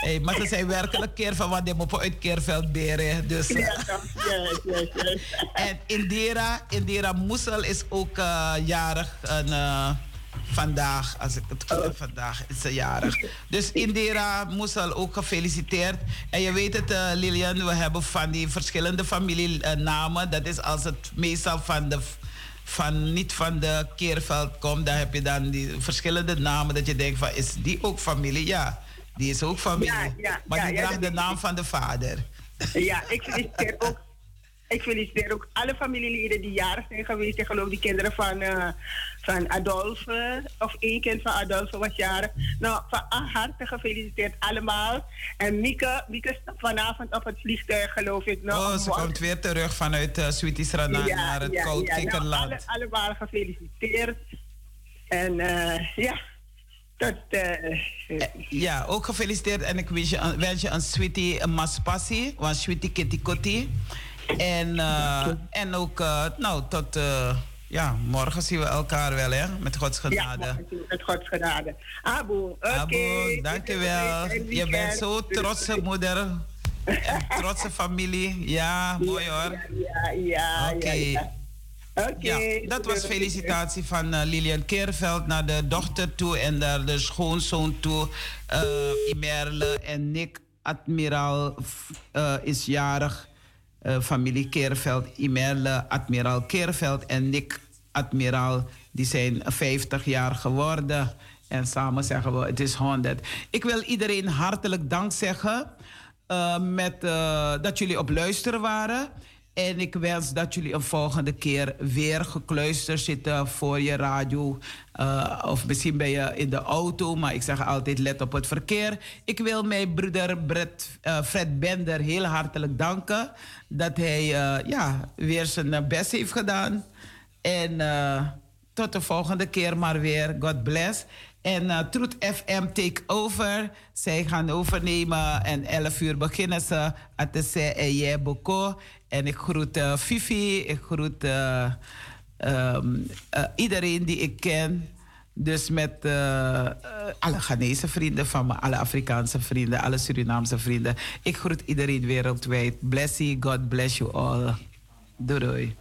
Speaker 1: Hey, maar ze zijn werkelijk Keerveld, want die moeten uit Keerveld beren. Dus,
Speaker 6: ja, toch? Yes, yes, yes.
Speaker 1: En Indira, Indira Moesel is ook uh, jarig. Een, uh, vandaag, als ik het goed heb, vandaag is ze jarig. Dus Indira Moesel ook gefeliciteerd. En je weet het, uh, Lilian, we hebben van die verschillende familienamen. Dat is als het meestal van de van niet van de Keerveld komt, dan heb je dan die verschillende namen dat je denkt van is die ook familie? Ja, die is ook familie. Ja, ja, maar die ja, draagt de naam van de vader.
Speaker 6: Ja, ik feliciteer ook ik feliciteer ook alle familieleden die jarig zijn geweest. Ik geloof die kinderen van, uh, van Adolphe, of één kind van Adolphe was jarig. Nou, van harte gefeliciteerd allemaal. En Mieke, Mieke is vanavond op het vliegtuig, geloof ik.
Speaker 1: Nou, oh, ze komt weer terug vanuit uh, ja, naar het ja. Nou,
Speaker 6: alle, allemaal gefeliciteerd. En uh, ja... Dat, uh,
Speaker 1: ja, ook gefeliciteerd en ik wens je, wens je een sweetie een maspassie, een sweetie kitty kotti. En, uh, en ook, uh, nou, tot uh, ja, morgen zien we elkaar wel, hè? Met Gods genade. Ja,
Speaker 6: met Gods genade. Abu, oké. Okay.
Speaker 1: Abu, dankjewel. Je bent zo trotse moeder. En trotse familie. Ja, mooi hoor.
Speaker 6: Ja, ja,
Speaker 1: Oké. Okay. Ja, dat was felicitatie van Lilian Keerveld naar de dochter toe en naar de schoonzoon toe. Imerle en Nick Admiraal is jarig. Uh, familie Keerveld, Imerle, Admiraal Keerveld en Nick Admiraal, die zijn 50 jaar geworden. En samen zeggen we, het is 100. Ik wil iedereen hartelijk dank zeggen uh, met, uh, dat jullie op luisteren waren. En ik wens dat jullie een volgende keer weer gekluisterd zitten voor je radio. Uh, of misschien ben je in de auto, maar ik zeg altijd let op het verkeer. Ik wil mijn broeder uh, Fred Bender heel hartelijk danken. Dat hij uh, ja, weer zijn best heeft gedaan. En tot de volgende keer maar weer. God bless. En uh, Truth FM take over. Zij gaan overnemen en 11 uur beginnen ze. Atese en Boko. En ik groet uh, Fifi. Ik groet um, iedereen die ik ken. Dus met alle Ghanese vrienden van me, alle Afrikaanse vrienden, alle Surinaamse vrienden. Ik groet iedereen wereldwijd. Bless you, God bless you all. Doei doei.